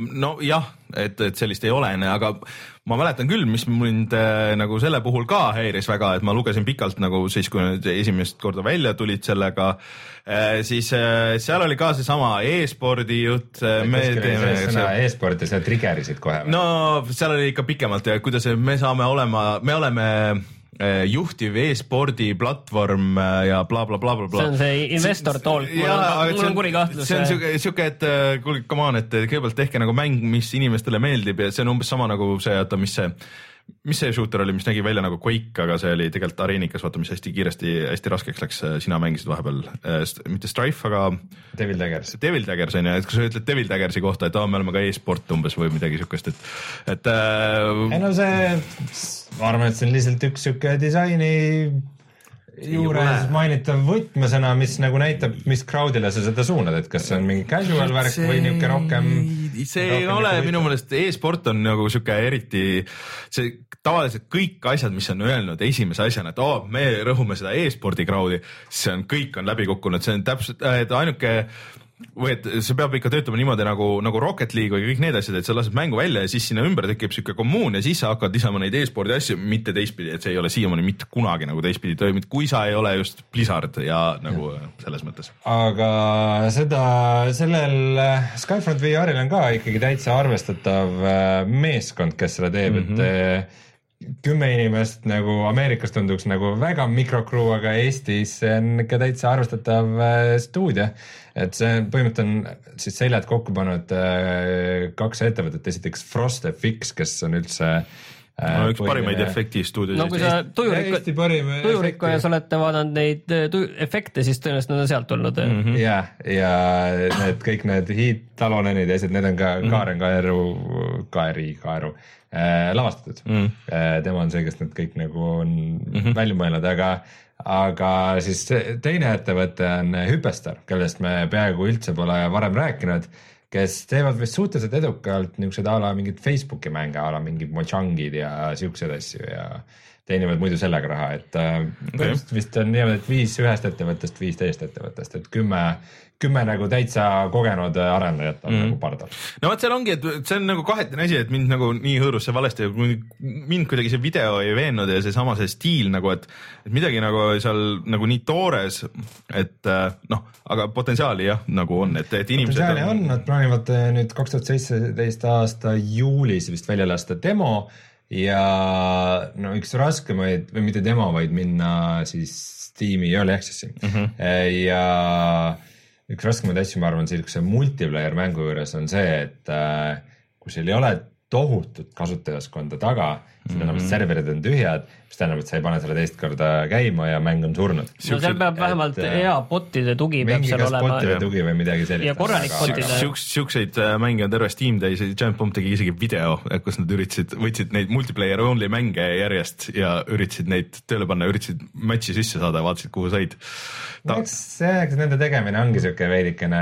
nojah, et, et sellist ei ole, aga ma mäletan küll, mis mind äh, nagu selle puhul ka häiris väga, et ma lugesin pikalt nagu siis, kui need esimest korda välja tulid sellega äh,, siis äh, seal oli ka seesama e-spordi jutt e-sport ja sa trigerisid kohe? no seal oli ikka pikemalt ja kuidas me saame olema, me oleme juhtiv e-spordi platvorm äh, ja blablabla bla, bla, bla, see on see investor talk, mul on, mul on kuri kahtlus. see on siuke, siuke, et äh, kuulge, come on, et kõigepealt tehke nagu mäng, mis inimestele meeldib ja see on umbes sama nagu see, oota, mis see mis see shooter oli, mis nägi välja nagu Quake, aga see oli tegelikult areenikas, vaata, mis hästi kiiresti, hästi raskeks läks, sina mängisid vahepeal äh,, mitte Strife, aga. Devil Daggers. Devil Daggers on ju, et kui sa ütled Devil Daggersi kohta, et aa, me oleme ka e-sport umbes või midagi siukest, et, et äh.... ei no see, ma arvan, et see on lihtsalt üks sihuke disaini juures mainitav võtmesõna, mis nagu näitab, mis crowd'ile sa seda suunad, et kas see on mingi casual värk see... või niisugune rohkem. see ei ole minu meelest e-sport on nagu sihuke eriti, see tavaliselt kõik asjad, mis on öelnud esimese asjana, et oo oh,, me rõhume seda e-spordi crowd'i, see on, kõik on läbi kukkunud, see on täpselt, et ainuke või et see peab ikka töötama niimoodi nagu, nagu Rocket League või kõik need asjad, et sa lased mängu välja ja siis sinna ümber tekib sihuke kommuun ja siis sa hakkad lisama neid e-spordi asju, mitte teistpidi, et see ei ole siiamaani mitte kunagi nagu teistpidi toiminud, kui sa ei ole just Blizzard ja nagu ja. selles mõttes. aga seda, sellel äh, Skyfront VR-il on ka ikkagi täitsa arvestatav äh, meeskond, kes seda teeb mm, -hmm. et mhm. äh, kümme inimest nagu Ameerikas tunduks nagu väga mikrocrew, aga Eestis on ikka täitsa arvestatav äh, stuudio. et see põhimõtteliselt on siis seljad kokku pannud äh, kaks ettevõtet, esiteks Frost FX, kes on üldse no üks parimaid efektistuudioid. no kui sa tujurikka, tujurikkajas olete vaadanud neid tuju, efekte, siis tõenäoliselt nad on sealt tulnud mm. -hmm. ja, ja need kõik need Heat Talonenid ja asjad, need on ka mm -hmm. Kaaren Kaeru, Kaeri Kaeru äh, lavastatud mm.. Äh, tema on see, kes need kõik nagu on mm -hmm. välja mõelnud, aga, aga siis teine ettevõte on Hüpestar, kellest me peaaegu üldse pole varem rääkinud, kes teevad vist suhteliselt edukalt niisuguseid a la mingeid Facebooki mänge, a la mingid Mojangid ja siukseid asju ja teenivad muidu sellega raha, et äh, vist on niimoodi, et viis ühest ettevõttest, viis teisest ettevõttest, et kümme kümme nagu täitsa kogenud äh, arendajat on mm. nagu pardal. no vot, seal ongi, et see on nagu kahetine asi, et mind nagu nii hõõrus see valesti, mind kuidagi see video ei veennud ja seesama see stiil nagu, et, et midagi nagu seal nagu nii toores, et äh, noh, aga potentsiaali jah, nagu on, et, et inimesed. potentsiaali on, nad plaanivad äh, nüüd kaks tuhat seitseteist aasta juulis vist välja lasta demo ja no üks raskemaid või mitte demo, vaid minna siis Steam'i early access'i mm -hmm. ja üks raskemaid asju, ma arvan, siukse multiplayer mängu juures on see, et äh, kui sul ei ole tohutut kasutajaskonda taga, siis tähendab, et mhm. serverid on tühjad, mis tähendab, et sa ei pane selle teist korda käima ja mäng on surnud. no seal peab vähemalt et, äh, hea botide tugi peab seal olema. botide tugi või midagi sellist. ja korralik botide. siukseid äh, mänge on terve Steam täis, Giant Bomb tegi isegi video, kus nad üritasid, võtsid neid multiplayer only mänge järjest ja üritasid neid tööle panna, üritasid match'i sisse saada, vaatasid, kuhu said Ta... eks see, eks nende tegemine ongi siuke veidikene,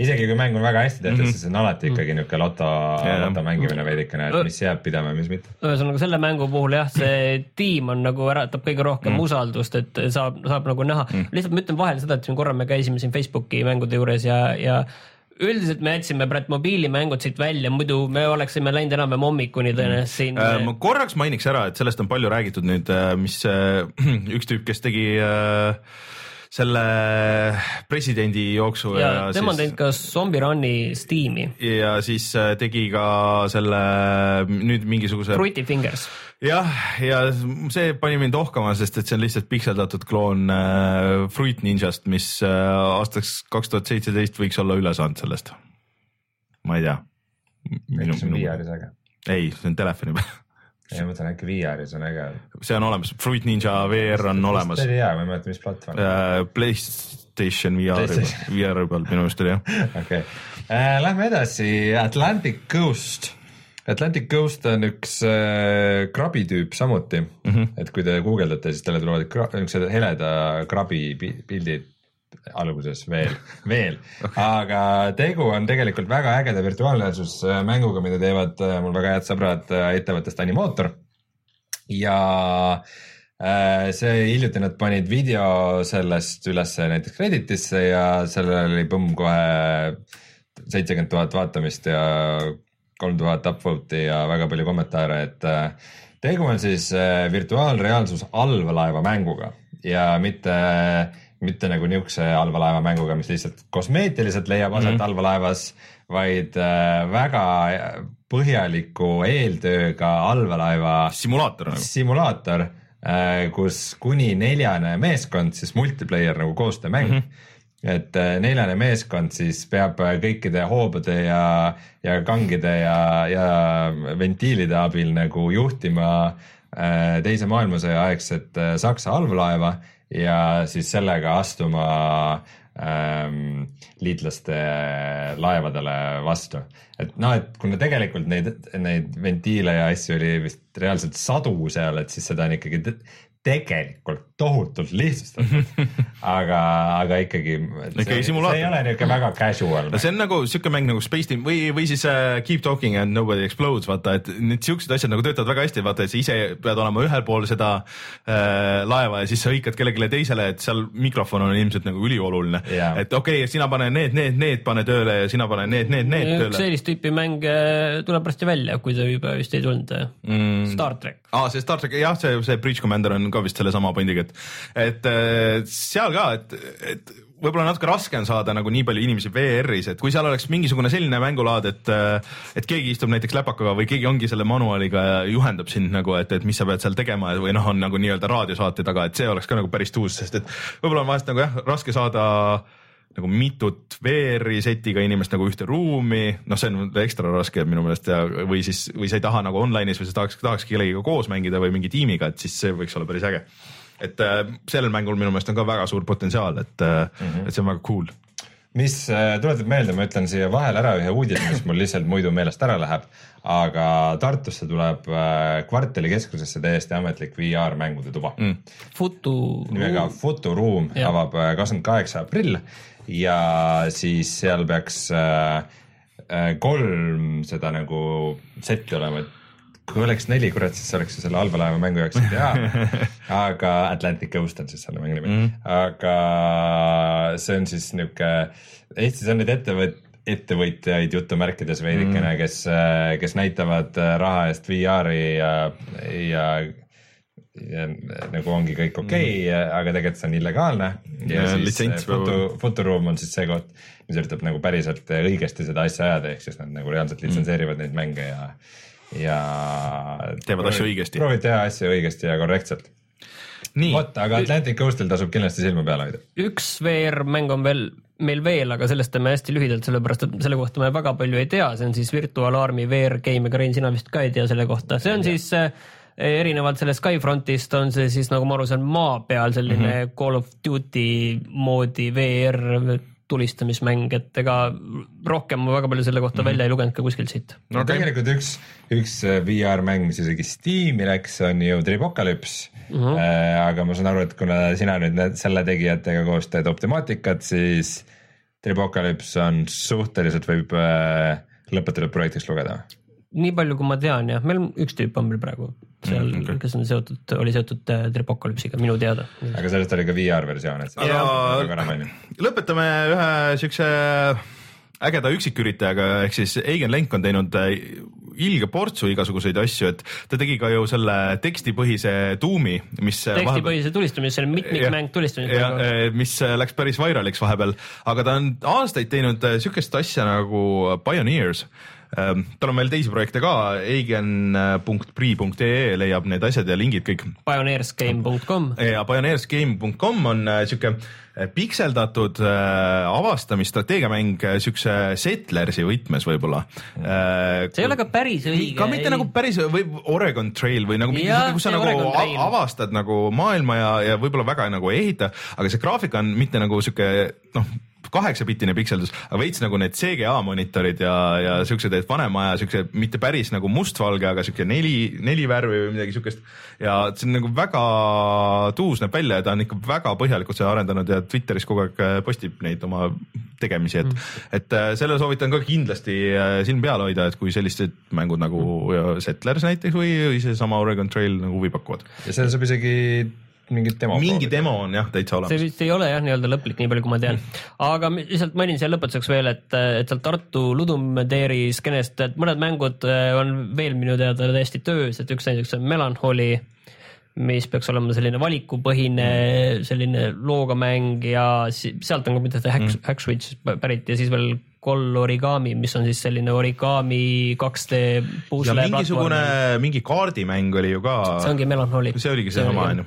isegi kui mäng on väga hästi tehtud mm, -hmm. siis see on alati ikkagi niuke loto yeah., loto mängimine veidikene, et mis jääb pidama ja mis mitte. ühesõnaga selle mängu puhul jah, see tiim on nagu äratab kõige rohkem mm. usaldust, et saab, saab nagu näha mm., lihtsalt ma ütlen vahele seda, et siin korra me käisime siin Facebooki mängude juures ja, ja üldiselt me jätsime praegu mobiilimängud siit välja, muidu me oleksime läinud enam-vähem hommikuni tõenäoliselt siin äh,. ma korraks mainiks ära, et sellest on palju räägitud nüüd, äh, mis äh, [CLEARS THROAT] üks tüüp, kes tegi äh, selle presidendi jooksu. ja, ja tema on teinud ka Zombie Run'i Steam'i. ja siis äh, tegi ka selle nüüd mingisuguse. Fruity Fingers. jah, ja see pani mind ohkama, sest et see on lihtsalt pikseldatud kloon äh, Fruit Ninjast, mis äh, aastaks kaks tuhat seitseteist võiks olla üle saanud sellest. ma ei tea. kas see on VR-is äge? ei, see on telefoni peal [LAUGHS] ei, ma mõtlen äkki VR-is on äge. see on olemas, Fruit Ninja VR on olemas. see oli hea, ma ei mäleta, mis platvorm uh,. PlayStation VR, VR peal minu meelest oli jah. [LAUGHS] okei uh,, lähme edasi, Atlantic Coast. Atlantic Coast on üks äh, krabitüüp samuti mm, -hmm. et kui te guugeldate, siis teile tulevad niisugused heleda krabi pildid alguses veel, [LAUGHS] veel, aga tegu on tegelikult väga ägeda virtuaalreaalsusmänguga, mida teevad äh, mul väga head sõbrad äh, ettevõttest Animotor. ja äh, see hiljuti nad panid video sellest üles näiteks Redditisse ja sellel oli põmm kohe seitsekümmend tuhat vaatamist ja kolm tuhat upvote'i ja väga palju kommentaare, et tegu on siis virtuaalreaalsus allveelaeva mänguga ja mitte mitte nagu niisuguse allveelaeva mänguga, mis lihtsalt kosmeetiliselt leiab aset mm -hmm. allveelaevas, vaid äh, väga põhjaliku eeltööga allveelaeva simulaator nagu. simulaator kus kuni neljane meeskond, siis multiplayer nagu koostöömäng mm. -hmm et äh, neljane meeskond siis peab äh, kõikide hoobude ja, ja kangide ja, ja ventiilide abil nagu juhtima äh, teise maailmasõja aegset Saksa allveelaeva ja siis sellega astuma ähm, liitlaste laevadele vastu. et noh, et kuna tegelikult neid, neid ventiile ja asju oli vist reaalselt sadu seal, et siis seda on ikkagi tegelikult tohutult lihtsustatud [LAUGHS] aga, aga ikkagi. simulaator. see ei ole niisugune väga casual. see on nagu siuke mäng nagu Space Team või, või siis uh, Keep Talking and Nobody Explodes, vaata, et need siuksed asjad nagu töötavad väga hästi, vaata, et sa ise pead olema ühel pool seda uh, laeva ja siis sa hõikad kellelegi teisele, et seal mikrofon on ilmselt nagu ülioluline yeah.. et okei okay,, sina pane need, need, need pane tööle ja sina pane need, need, need tööle. sellist tüüpi mäng tuleb varsti välja, kui ta juba vist ei tulnud mm.. Star track. aa, see Star track, jah, see, see Breach Commander on ka vist sellesama pundiga, et, et Äh, seal ka, et, et võib-olla natuke raske on saada nagu nii palju inimesi VR-is, et kui seal oleks mingisugune selline mängulaad, et, äh, et keegi istub näiteks läpakaga või keegi ongi selle manuaaliga ja juhendab sind nagu, et, et mis sa pead seal tegema või noh, on nagu nii-öelda raadiosaate taga, et see oleks ka nagu päris tuus, sest et võib-olla on vahest nagu jah, raske saada nagu mitut VR-i setiga inimest nagu ühte ruumi, noh, see on ekstra raske minu meelest ja, või siis, või sa ei taha nagu online'is või sa tahaks, tahakski kellegiga koos mängida või mingi tiimiga, et siis see võiks olla päris äge. Et äh, sellel mängul minu meelest on ka väga suur potentsiaal, et mm, -hmm. et see on väga cool. Mis äh, tuletab meelde, ma ütlen siia vahele ära ühe uudise, mis mul lihtsalt muidu meelest ära läheb, aga Tartusse tuleb äh, kvartali keskusesse täiesti ametlik VR mängude tuba. Mm.. Futu. nimega Futuruum avab kakskümmend kaheksa aprill ja siis seal peaks äh, kolm seda nagu setti olema, et kui oleks neli, kurat, siis oleks ju selle allveelaeva mängu jaoks ideaalne. [LAUGHS] aga Atlantic Coast on siis selle mängu nimi mm., aga see on siis niuke, Eestis on neid ettevõt-, ettevõtjaid jutumärkides veidikene mm., kes, kes näitavad raha eest VR-i ja ja nagu ongi kõik okei okay, mm., aga tegelikult see on illegaalne. ja, ja siis foto, fotoruum on siis see koht, mis üritab nagu päriselt õigesti seda asja ajada, ehk siis nad nagu reaalselt litsenseerivad mm. neid mänge ja ja teevad asju õigesti. proovid teha asju õigesti ja korrektselt. vot, aga Atlantic Coastil tasub kindlasti silma peal hoida. üks VR-mäng on veel meil veel, aga sellest teeme hästi lühidalt, sellepärast et selle kohta me väga palju ei tea, see on siis Virtual Army VR game, ega Rein, sina vist ka ei tea selle kohta, see on ja. siis äh, erinevalt sellest Skyfrontist on see siis nagu ma aru saan, maa peal selline mm -hmm. Call of Duty moodi VR tulistamismäng, et ega rohkem ma väga palju selle kohta mm -hmm. välja ei lugenud ka kuskilt siit. no okay. tegelikult üks, üks äh, VR-mäng, mis isegi Steam'i läks, on ju Tripocalypse mm. -hmm. Äh, aga ma saan aru, et kuna sina nüüd need, selle tegijatega koos teed Optimaatikat, siis Tripocalypse on suhteliselt võib äh, lõpetatud projektiks lugeda nii palju, kui ma tean jah, meil üks tüüp on meil praegu seal mm, okay., kes on seotud, oli seotud äh, Tripocalypse'iga minu teada. aga sellest oli ka VR versioon, et. aga lõpetame ühe siukse ägeda üksiküritajaga, ehk siis Eigen Lenk on teinud äh, ilge portsu igasuguseid asju, et ta tegi ka ju selle tekstipõhise tuumi, mis. tekstipõhise tulistamise, selle mitmikmäng tulistamise. mis läks päris vairaliks vahepeal, aga ta on aastaid teinud äh, siukest asja nagu Pioneers tal on veel teisi projekte ka, eigen.pri.ee leiab need asjad ja lingid kõik. Pioneersgame.com. ja pioneersgame.com on äh, sihuke äh, pikseldatud äh, avastamisstrateegiamäng siukse settlersi võtmes võib-olla äh,. see ei ole ka päris õige. ka mitte ei. nagu päris või Oregon Trail või nagu mingi, kus sa nagu avastad nagu maailma ja, ja võib-olla väga nagu ei ehita, aga see graafika on mitte nagu sihuke noh kaheksapitine pikseldus, aga veits nagu need CGA monitorid ja, ja siuksed, et vanema aja siukse mitte päris nagu mustvalge, aga siuke neli, neli värvi või midagi siukest. ja see on nagu väga tuus näeb välja ja ta on ikka väga põhjalikult seda arendanud ja Twitteris kogu aeg äh, postib neid oma tegemisi, et mm., et äh, selle soovitan ka kindlasti äh, silm peal hoida, et kui sellised mängud nagu Settlers näiteks või, või seesama Oregon Trail nagu huvi pakuvad. ja seal saab isegi mingit demo. mingi demo on jah täitsa olemas. see vist ei ole jah nii-öelda lõplik, nii palju kui ma tean mm.. aga lihtsalt mainin siia lõpetuseks veel, et, et seal Tartu Ludumteeri skeenest, et mõned mängud äh, on veel minu teada täiesti töös, et üks näiteks on Melancholy, mis peaks olema selline valikupõhine mm. selline looga mäng ja sealt on ka midagi Hack mm., Hack Switch pärit ja siis veel protokoll origami, mis on siis selline origami 2D ja pusle mingisugune, mingi kaardimäng oli ju ka. see ongi Melancholy. see oligi seesama onju,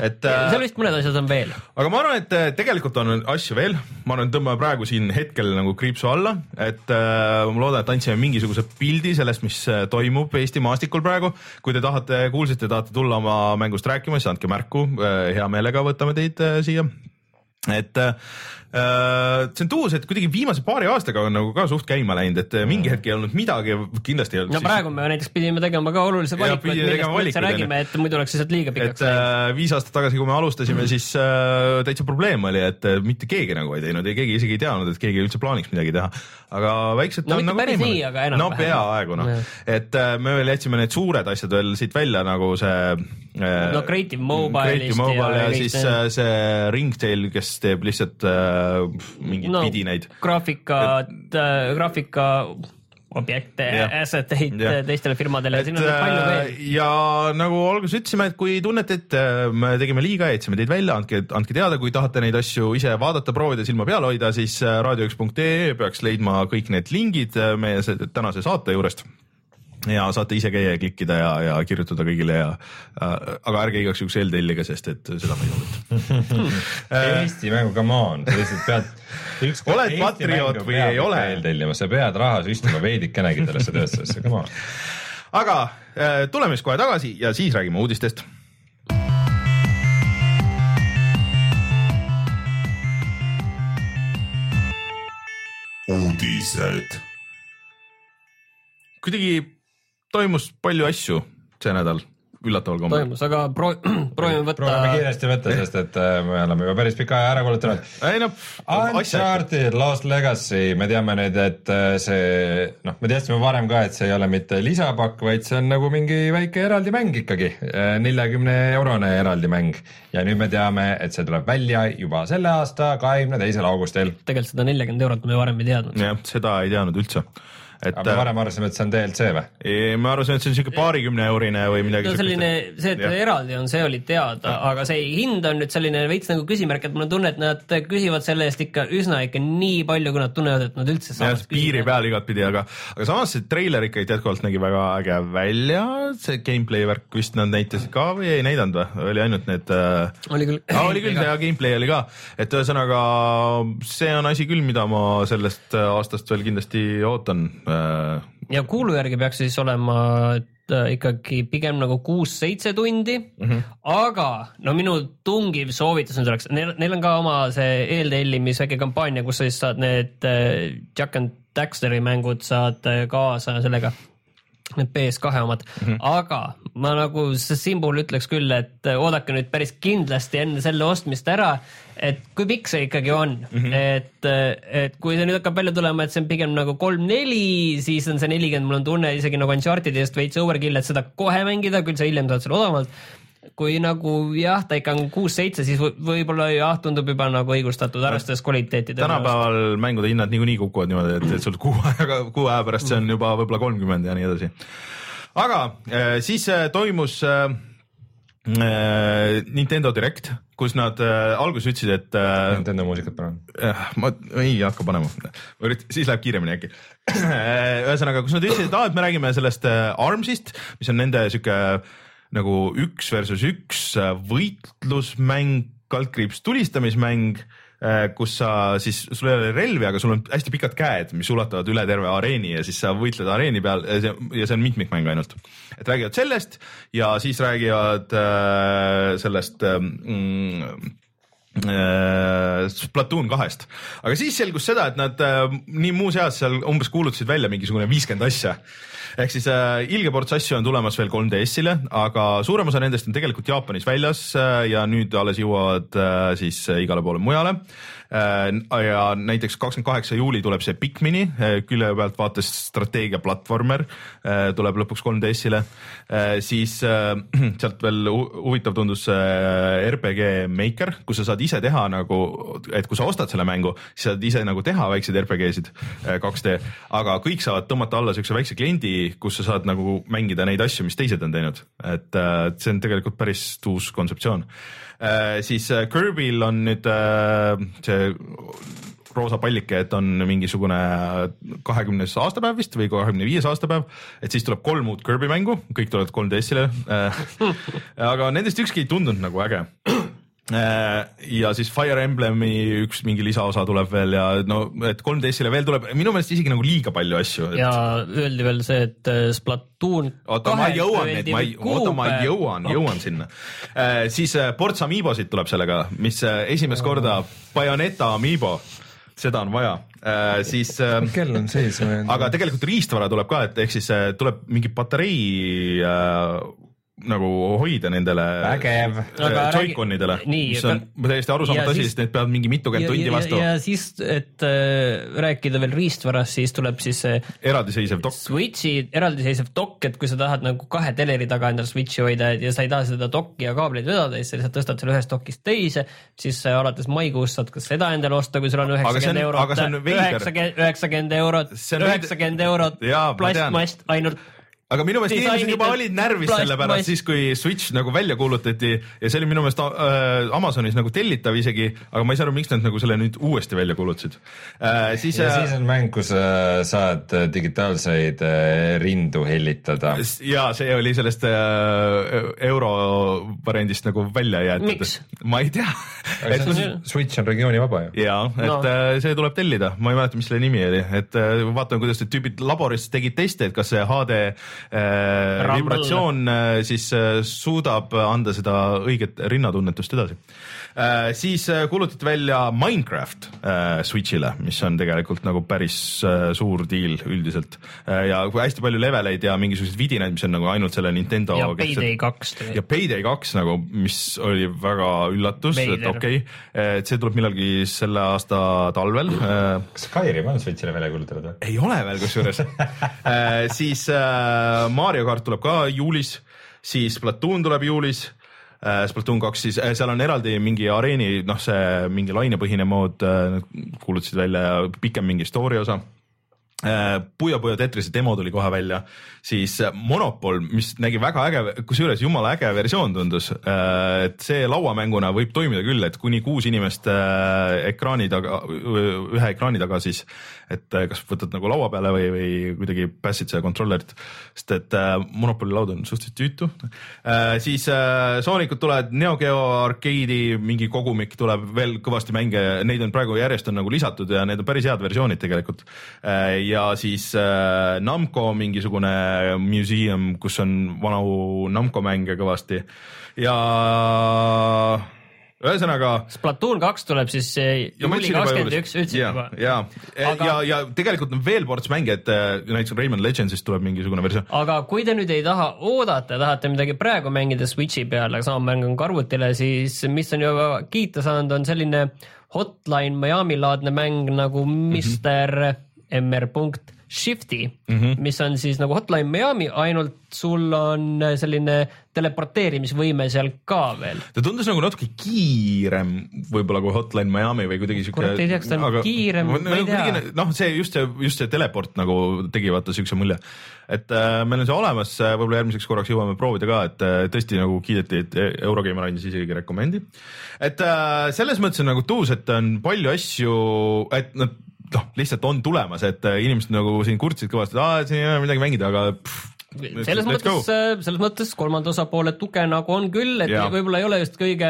et äh, seal vist mõned asjad on veel. aga ma arvan, et äh, tegelikult on asju veel, ma arvan, tõmbame praegu siin hetkel nagu kriipsu alla, et äh, ma loodan, et andsime mingisuguse pildi sellest, mis äh, toimub Eesti maastikul praegu. kui te tahate, kuulsite, tahate tulla oma mängust rääkima, siis andke märku, hea meelega võtame teid äh, siia et äh, see on tuus, et kuidagi viimase paari aastaga on nagu ka suht käima läinud, et äh, mingi hetk ei olnud midagi, kindlasti ei olnud no praegu me näiteks pidime tegema ka olulise valiku, et millest me üldse räägime, et muidu oleks lihtsalt liiga pikaks läinud. äh, viis aastat tagasi, kui me alustasime, siis äh, täitsa probleem oli, et äh, mitte keegi nagu ei teinud ja keegi isegi ei teadnud, et keegi üldse plaaniks midagi teha. aga väiksed No on mitte nagu päris nii, läinud. aga enam-vähem. no peaaegu noh et äh, me veel jätsime need suured asjad veel siit välja nagu see äh, No Creative Mobile'ist Creative Mobile ja, ja ja siis äh, see Ringtail, kes teeb lihtsalt äh, mingeid no, vidinaid. graafikat, graafika objekte Jah., asset eid Jah. teistele firmadele, et siin on palju äh, veel. ja nagu alguses ütlesime, et kui tunnete, et äh, me tegime liiga, jätsime teid välja, andke, andke teada, kui tahate neid asju ise vaadata, proovida, silma peal hoida, siis äh, raadio1.ee peaks leidma kõik need lingid äh, meie se- tänase saate juurest ja saate ise käia ja klikkida ja, ja kirjutada kõigile ja äh,, aga ärge igaks juhuks eeltellige, sest et seda ma ei soovita. [LAUGHS] Eesti mängu, come on, sa lihtsalt pead Oled patrioot või ei ole? eeltellima, sa pead raha süstima veidikenegi sellesse tööstusesse, come on. aga äh, tuleme siis kohe tagasi ja siis räägime uudistest uudised. kuidagi toimus palju asju see nädal, üllataval kombel. toimus, aga pro-, [CLEARS THROAT] proovime võtta proovime kiiresti võtta, sest et äh, me oleme juba päris pika aja ära kulutanud. ei noh, Uncharted Lost Legacy, me teame nüüd, et äh, see noh, me teadsime varem ka, et see ei ole mitte lisapakk, vaid see on nagu mingi väike eraldi mäng ikkagi, neljakümne eurone eraldi mäng ja nüüd me teame, et see tuleb välja juba selle aasta kahekümne teisel augustil. tegelikult seda neljakümmet eurot me varem ei teadnud. jah, seda ei teadnud üldse. Et aga me varem arvasime, et see on DLC või? äh, me arvasime, et see on siuke paarikümne eurine või midagi no selline, see, et Jah. eraldi on, see oli teada, aga see hind on nüüd selline veits nagu küsimärk, et mul on tunne, et nad küsivad selle eest ikka üsna ikka nii palju, kui nad tunnevad, et nad üldse saavad, piiri. peal igatpidi, aga, aga samas see treiler ikkagi jätkuvalt nägi väga äge välja, see gameplay värk vist nad näitasid ka või ei näidanud või, oli ainult need äh, oli küll ah,. oli küll, ja gameplay oli ka, et ühesõnaga see on asi küll, mida ma sellest äh, aastast veel kindlasti ootan äh, ja kuulu järgi peaks siis olema äh, ikkagi pigem nagu kuus-seitse tundi mm. -hmm. aga no minu tungiv soovitus nüüd oleks, neil, neil on ka oma see eeltellimis väike kampaania, kus sa siis saad need äh, Jack and Daxteri mängud saad äh, kaasa sellega need PS2 omad mm. -hmm. aga ma nagu siin puhul ütleks küll, et äh, oodake nüüd päris kindlasti enne selle ostmist ära, et kui pikk see ikkagi on mm. -hmm. et, et kui see nüüd hakkab välja tulema, et see on pigem nagu kolm-neli, siis on see nelikümmend, mul on tunne isegi nagu Unchartedist veits overkill, et seda kohe mängida, küll sa hiljem saad selle odavamalt. Kui nagu jah, ta ikka on kuus-seitse, siis võib- võib-olla jah, tundub juba nagu õigustatud, arvestades kvaliteeti. tänapäeval mängude hinnad niikuinii kukuvad niimoodi, et, et sul kuu [LAUGHS] aega, kuu aja pärast see on juba võib-olla kolmkümmend ja nii edasi. aga äh, siis äh, toimus äh, äh, Nintendo Direct, kus nad äh, alguses ütlesid, et äh, Nintendo muusikat palun. Jah, ma ei hakka panema, siis läheb kiiremini äkki. [CLEARS THROAT] ühesõnaga, kus nad ütlesid, et aa, et me räägime sellest äh, Armsist, mis on nende sihuke nagu üks versus üks äh, võitlusmäng, kaldkriips tulistamismäng, kus sa siis, sul ei ole relvi, aga sul on hästi pikad käed, mis ulatuvad üle terve areeni ja siis sa võitled areeni peal ja see, on mitmikmäng ainult. et räägivad sellest ja siis räägivad äh, sellest äh, mm, äh, Splatoon kahest, aga siis selgus seda, et nad äh, nii muuseas seal umbes kuulutasid välja mingisugune viiskümmend asja. ehk siis äh, ilge ports asju on tulemas veel 3DS-ile, aga suurem osa nendest on tegelikult Jaapanis väljas äh, ja nüüd alles jõuavad äh, siis äh, igale poole mujale äh,. Ja näiteks kakskümmend kaheksa juuli tuleb see Pikmini äh, külje pealt vaates strateegia platvormer äh, tuleb lõpuks 3DS-ile äh,, siis äh, [CLEARS THROAT] sealt veel hu- huvitav tundus äh, RPG Maker, kus sa saad ise teha nagu, et kui sa ostad selle mängu, siis saad ise nagu teha väikseid RPG-sid äh, 2D, aga kõik saavad tõmmata alla siukse väikse kliendi, kus sa saad nagu mängida neid asju, mis teised on teinud, et äh, see on tegelikult päris uus kontseptsioon. äh,. Siis äh, Kirby'l on nüüd äh, see roosa pallike, et on mingisugune kahekümnes aastapäev vist või kahekümne viies aastapäev, et siis tuleb kolm uut Kirby mängu, kõik tulevad 3DS-ile [LAUGHS] aga nendest ükski ei tundunud nagu äge. Äh, ja siis Fire Emblemi üks mingi lisaosa tuleb veel ja no, et 3DS-ile veel tuleb minu meelest isegi nagu liiga palju asju et.... ja öeldi veel see, et äh, Splatoon. oota, ma jõuan nüüd, ma ei, oota, ma jõuan okay., jõuan sinna äh,. siis äh, Ports Amiibosid tuleb sellega, mis äh, esimest korda Bayoneta Amiibo, seda on vaja äh,, siis äh,. kell on seis. aga tegelikult riistvara tuleb ka, et ehk siis äh, tuleb mingi patarei äh, nagu hoida nendele Joy-Conidele, mis on aga... täiesti arusaamatu asi, sest need peavad mingi mitukümmend tundi vastu. ja siis, et äh, rääkida veel riistvarast, siis tuleb siis see eraldiseisev dokk. Switchi eraldiseisev dokk, et kui sa tahad nagu kahe teleri taga endal Switchi hoida ja sa ei taha seda dokki ja kaableid vedada, siis sa lihtsalt tõstad selle ühest dokist teise, siis äh, alates maikuust saad ka seda endale osta, kui sul on üheksakümmend eurot, üheksakümmend eurot, üheksakümmend eurot plastmast ainult aga minu meelest inimesed juba olid närvis selle pärast siis, kui Switch nagu välja kuulutati ja see oli minu meelest äh, Amazonis nagu tellitav isegi, aga ma ei saa aru, miks nad nagu selle nüüd uuesti välja kuulutasid äh,. siis ja äh, siis on mäng, kus äh, saad äh, digitaalseid äh, rindu hellitada. ja see oli sellest äh, euro variandist nagu välja jäetud. ma ei tea et Switch on regioonivaba ju. ja, et no. äh, see tuleb tellida, ma ei mäleta, mis selle nimi oli, et äh, vaatame, kuidas need tüübid laboris tegid teste, et kas see HD äh, vibratsioon äh, siis äh, suudab anda seda õiget rinnatunnetust edasi äh,. siis äh, kuulutati välja Minecraft äh, Switch'ile, mis on tegelikult nagu päris äh, suur deal üldiselt äh, ja hästi palju leveleid ja mingisuguseid vidinaid, mis on nagu ainult selle Nintendo. ja Payday kaks. ja Payday kaks nagu, mis oli väga üllatus, et okei okay,, et see tuleb millalgi selle aasta talvel äh,. kas Skyrim on Switch'ile välja kuulutatud või? ei ole veel kusjuures [LAUGHS] äh, siis äh, Mario kart tuleb ka juulis, siis Splatoon tuleb juulis. Äh, Splatoon kaks, siis äh, seal on eraldi mingi areeni, noh, see mingi lainepõhine mood, äh, kuulutasid välja pikem mingi story osa. Puyo Puyo Tetrise demo tuli kohe välja, siis Monopol, mis nägi väga äge, kusjuures jumala äge versioon tundus, et see lauamänguna võib toimida küll, et kuni kuus inimest ekraani taga, ühe ekraani taga siis et äh, kas võtad nagu laua peale või, või kuidagi passid seda controller'it, sest et äh, Monopoly laud on suhteliselt tüütu. Äh,. siis Sonicud tulevad, Neo Geo arkeedi mingi kogumik tuleb veel kõvasti mänge, neid on praegu järjest on nagu lisatud ja need on päris head versioonid tegelikult. Ja siis Namco mingisugune museum, kus on vanu Namco mänge kõvasti. Ja ühesõnaga. Splatoon kaks tuleb siis juuli kakskümmend üks, ütlesid juba. ja, ja aga..., ja, ja tegelikult on veel ports mänge, et eh, näiteks Rayman Legendsist tuleb mingisugune versioon. aga kui te nüüd ei taha oodata, tahate midagi praegu mängida Switchi peal, aga sama mäng on ka arvutile, siis mis on juba kiita saanud, on selline Hotline Miami laadne mäng nagu Mr mm -hmm. MR punkt Shifty mm, -hmm. mis on siis nagu Hotline Miami, ainult sul on selline teleporteerimisvõime seal ka veel. ta tundus nagu natuke kiirem võib-olla kui Hotline Miami või kuidagi siuke. kurat ei tea, kas ta on aga, kiirem, ma ei tea. noh, see just see, just see teleport nagu tegi vaata siukse mulje, et äh, meil on see olemas, võib-olla järgmiseks korraks jõuame proovida ka, et äh, tõesti nagu kiideti, et Eurogeimer andis isegi rekomendi. et äh, selles mõttes on nagu tuus, et on palju asju, et nad noh, lihtsalt on tulemas, et äh, inimesed nagu siin kurtsid kõvasti, et siin ei ole midagi mängida, aga pff, selles mõttes, äh, selles mõttes kolmanda osapoole tuge nagu on küll, et võib-olla ei ole just kõige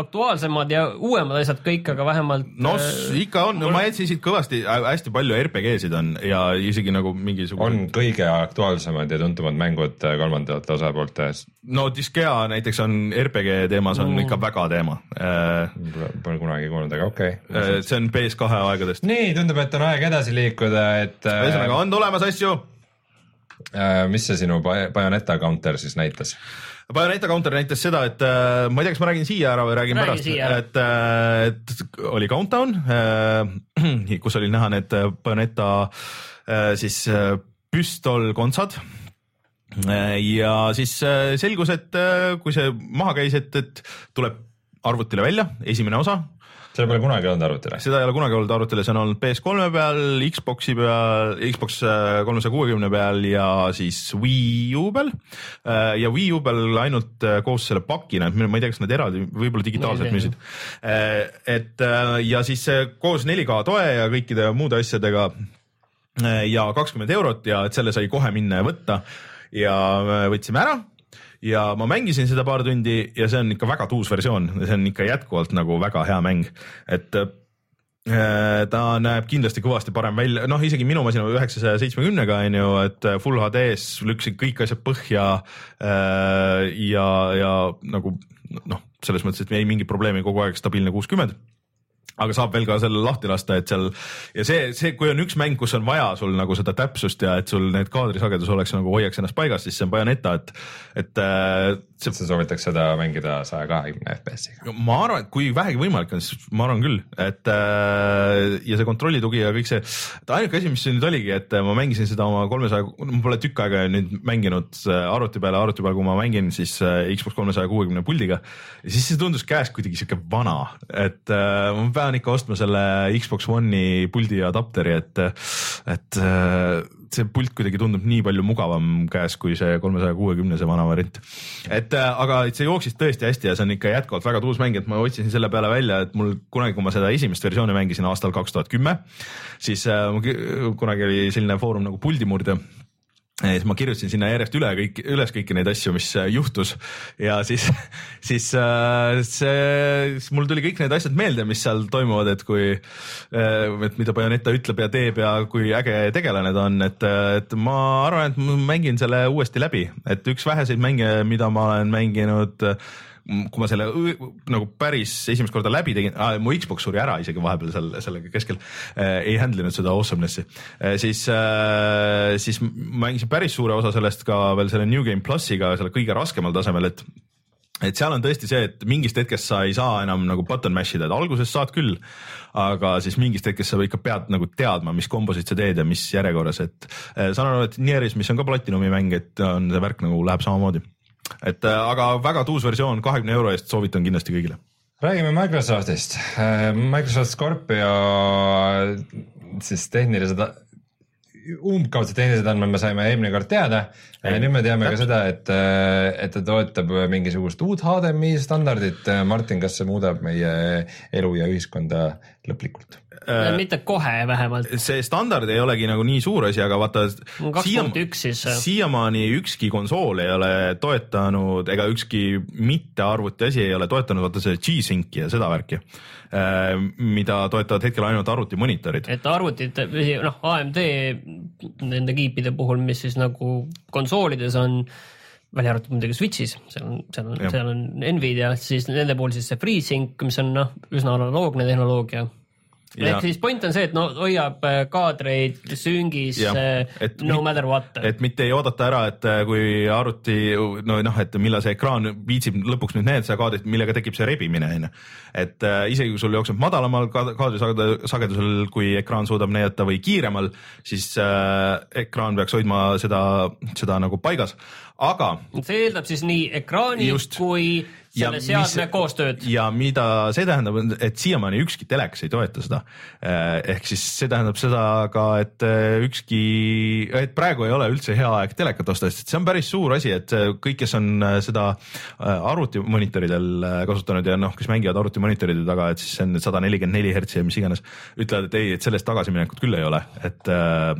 aktuaalsemad ja uuemad asjad kõik, aga vähemalt. no äh, ikka on, no ma jätsin siit kõvasti, hästi palju RPG-sid on ja isegi nagu mingisugune. on kõige aktuaalsemad ja tuntumad mängud äh, kolmandate osapoolte ees. no Diskea näiteks on RPG teemas on mm. ikka väga teema Pole kunagi kuulnud, aga okei okay.. see on PS2 aegadest. nii, tundub, et on aeg edasi liikuda, et. ühesõnaga on tulemas asju mis see sinu Bayoneta counter siis näitas? Bayoneta counter näitas seda, et äh, ma ei tea, kas ma räägin siia ära või räägin Räägi pärast, et, äh, et oli countdown, [CLEARS THROAT] kus oli näha need Bayoneta siis püstolkontsad. Ja siis selgus, et kui see maha käis, et, et tuleb arvutile välja, esimene osa, seda pole kunagi olnud arvutil. seda ei ole kunagi olnud arvutile, see on olnud PS3-e peal, Xbox'i peal, Xbox kolmesaja kuuekümne peal ja siis Wii U peal. ja Wii U peal ainult äh, koos selle pakina, et ma ei tea, kas nad eraldi, võib-olla digitaalselt müüsid. et äh, ja siis äh, koos 4K toe ja kõikide muude asjadega äh, ja kakskümmend eurot ja et selle sai kohe minna ja võtta ja me võtsime ära ja ma mängisin seda paar tundi ja see on ikka väga tuus versioon, see on ikka jätkuvalt nagu väga hea mäng, et äh, ta näeb kindlasti kõvasti parem välja, noh isegi minu masina üheksasaja seitsmekümnega on ju, et full HD-s lükkasid kõik asjad põhja äh, ja, ja nagu noh, selles mõttes, et ei mingit probleemi, kogu aeg stabiilne kuuskümmend aga saab veel ka selle lahti lasta, et seal ja see, see, kui on üks mäng, kus on vaja sul nagu seda täpsust ja et sul need kaadrisagedus oleks nagu hoiaks ennast paigas, siis see on Bayoneta, et, et äh, see sa soovitaks seda mängida saja kahekümne FPS-iga. ma arvan, et kui vähegi võimalik on, siis ma arvan küll, et äh, ja see kontrollitugi ja kõik see, et ainuke asi, mis nüüd oligi, et ma mängisin seda oma kolmesaja, ma pole tükk aega nüüd mänginud äh, arvuti peale, arvuti peal, kui ma mängin, siis äh, Xbox kolmesaja kuuekümne puldiga ja siis see tundus käes kuidagi sihuke vana, et äh, ma pean ikka ostma selle Xbox One'i puldi ja adapteri, et, et äh, see pult kuidagi tundub nii palju mugavam käes kui see kolmesaja kuuekümne see vana variant. et äh, aga et see jooksis tõesti hästi ja see on ikka jätkuvalt väga tuus mäng, et ma otsisin selle peale välja, et mul kunagi, kui ma seda esimest versiooni mängisin aastal kaks tuhat kümme, siis äh, kunagi oli selline foorum nagu puldimurdja ja siis ma kirjutasin sinna järjest üle kõik, üles kõiki neid asju, mis äh, juhtus. Ja siis, [LAUGHS] siis äh, see, siis mul tuli kõik need asjad meelde, mis seal toimuvad, et kui, et mida Bayoneta ütleb ja teeb ja kui äge tegelane ta on, et, et ma arvan, et ma mängin selle uuesti läbi, et üks väheseid mänge, mida ma olen mänginud kui ma selle nagu päris esimest korda läbi tegin ah,, mu Xbox suri ära isegi vahepeal seal sellega keskel äh,, ei handle inud seda awesomeness'i äh,, siis äh,, siis mängisin päris suure osa sellest ka veel selle New Game plussiga selle kõige raskemal tasemel, et et seal on tõesti see, et mingist hetkest sa ei saa enam nagu button mash ida, et alguses saad küll, aga siis mingist hetkest sa ikka pead nagu teadma, mis kombosid sa teed ja mis järjekorras, et saan aru, et Nieris, mis on ka Platinumi mäng, et on see värk nagu läheb samamoodi. Et äh, aga väga tuus versioon, kahekümne euro eest soovitan kindlasti kõigile. räägime Microsoftist. Microsoft Scorpio siis tehnilised, umbkaudsed tehnilised andmed me saime eelmine kord teada. nüüd me teame ka seda, et, et ta toetab mingisugust uut HDMI standardit. Martin, kas see muudab meie elu ja ühiskonda lõplikult? Äh, mitte kohe vähemalt. see standard ei olegi nagu nii suur asi, aga vaata siiamaani ükski konsool ei ole toetanud ega ükski mittearvuti asi ei ole toetanud vaata see G-Sync'i ja seda värki, mida toetavad hetkel ainult arvutimonitorid. et arvutid, noh AMD nende kiipide puhul, mis siis nagu konsoolides on välja arvatud muidugi Switch'is, seal on, seal on, seal on Nvidia, siis nende puhul siis see FreeSync, mis on noh, üsna analoogne tehnoloogia. Ja- ehk siis point on see, et no hoiab äh, kaadreid süngis Jah, äh, et no matter what. et mitte ei oodata ära, et äh, kui arvuti no noh, et millal see ekraan viitsib lõpuks nüüd need kaadrid, millega tekib see rebimine onju. et äh, isegi kui sul jookseb madalamal ka- kaadrisagedusel, kui ekraan suudab näidata või kiiremal, siis äh, ekraan peaks hoidma seda, seda nagu paigas, aga see eeldab siis nii ekraani Just. kui selle seadme koostööd. ja mida see tähendab, et siiamaani ükski telekas ei toeta seda. ehk siis see tähendab seda ka, et äh, ükski, et praegu ei ole üldse hea aeg telekat osta, sest see on päris suur asi, et äh, kõik, kes on äh, seda äh, arvutimonitoridel äh, kasutanud ja noh, kes mängivad arvutimonitoride taga, et siis see on sada nelikümmend neli hertsi ja mis iganes, ütlevad, et ei, et sellest tagasiminekut küll ei ole, et äh,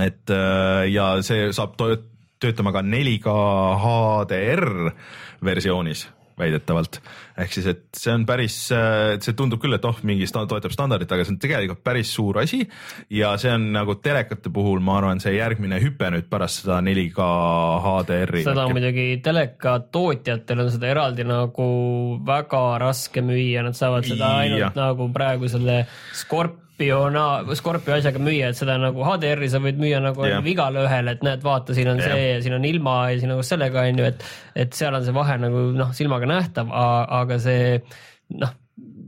et äh, ja see saab to töötama ka 4K HDR versioonis väidetavalt, ehk siis, et see on päris, see tundub küll, et oh, mingi sta- toetab standardit, aga see on tegelikult päris suur asi ja see on nagu telekate puhul, ma arvan, see järgmine hüpe nüüd pärast seda 4K HDR-i. seda on muidugi teleka tootjatel on seda eraldi nagu väga raske müüa, nad saavad seda ainult Jah. nagu praegu selle Scorpio, Scorpio asjaga müüa, et seda nagu HDR-i sa võid müüa nagu ainult igale ühele, et näed, vaata, siin on Jah. see ja siin on ilma ja siin on koos sellega on ju, et et seal on see vahe nagu noh, silmaga nähtav, aga see noh,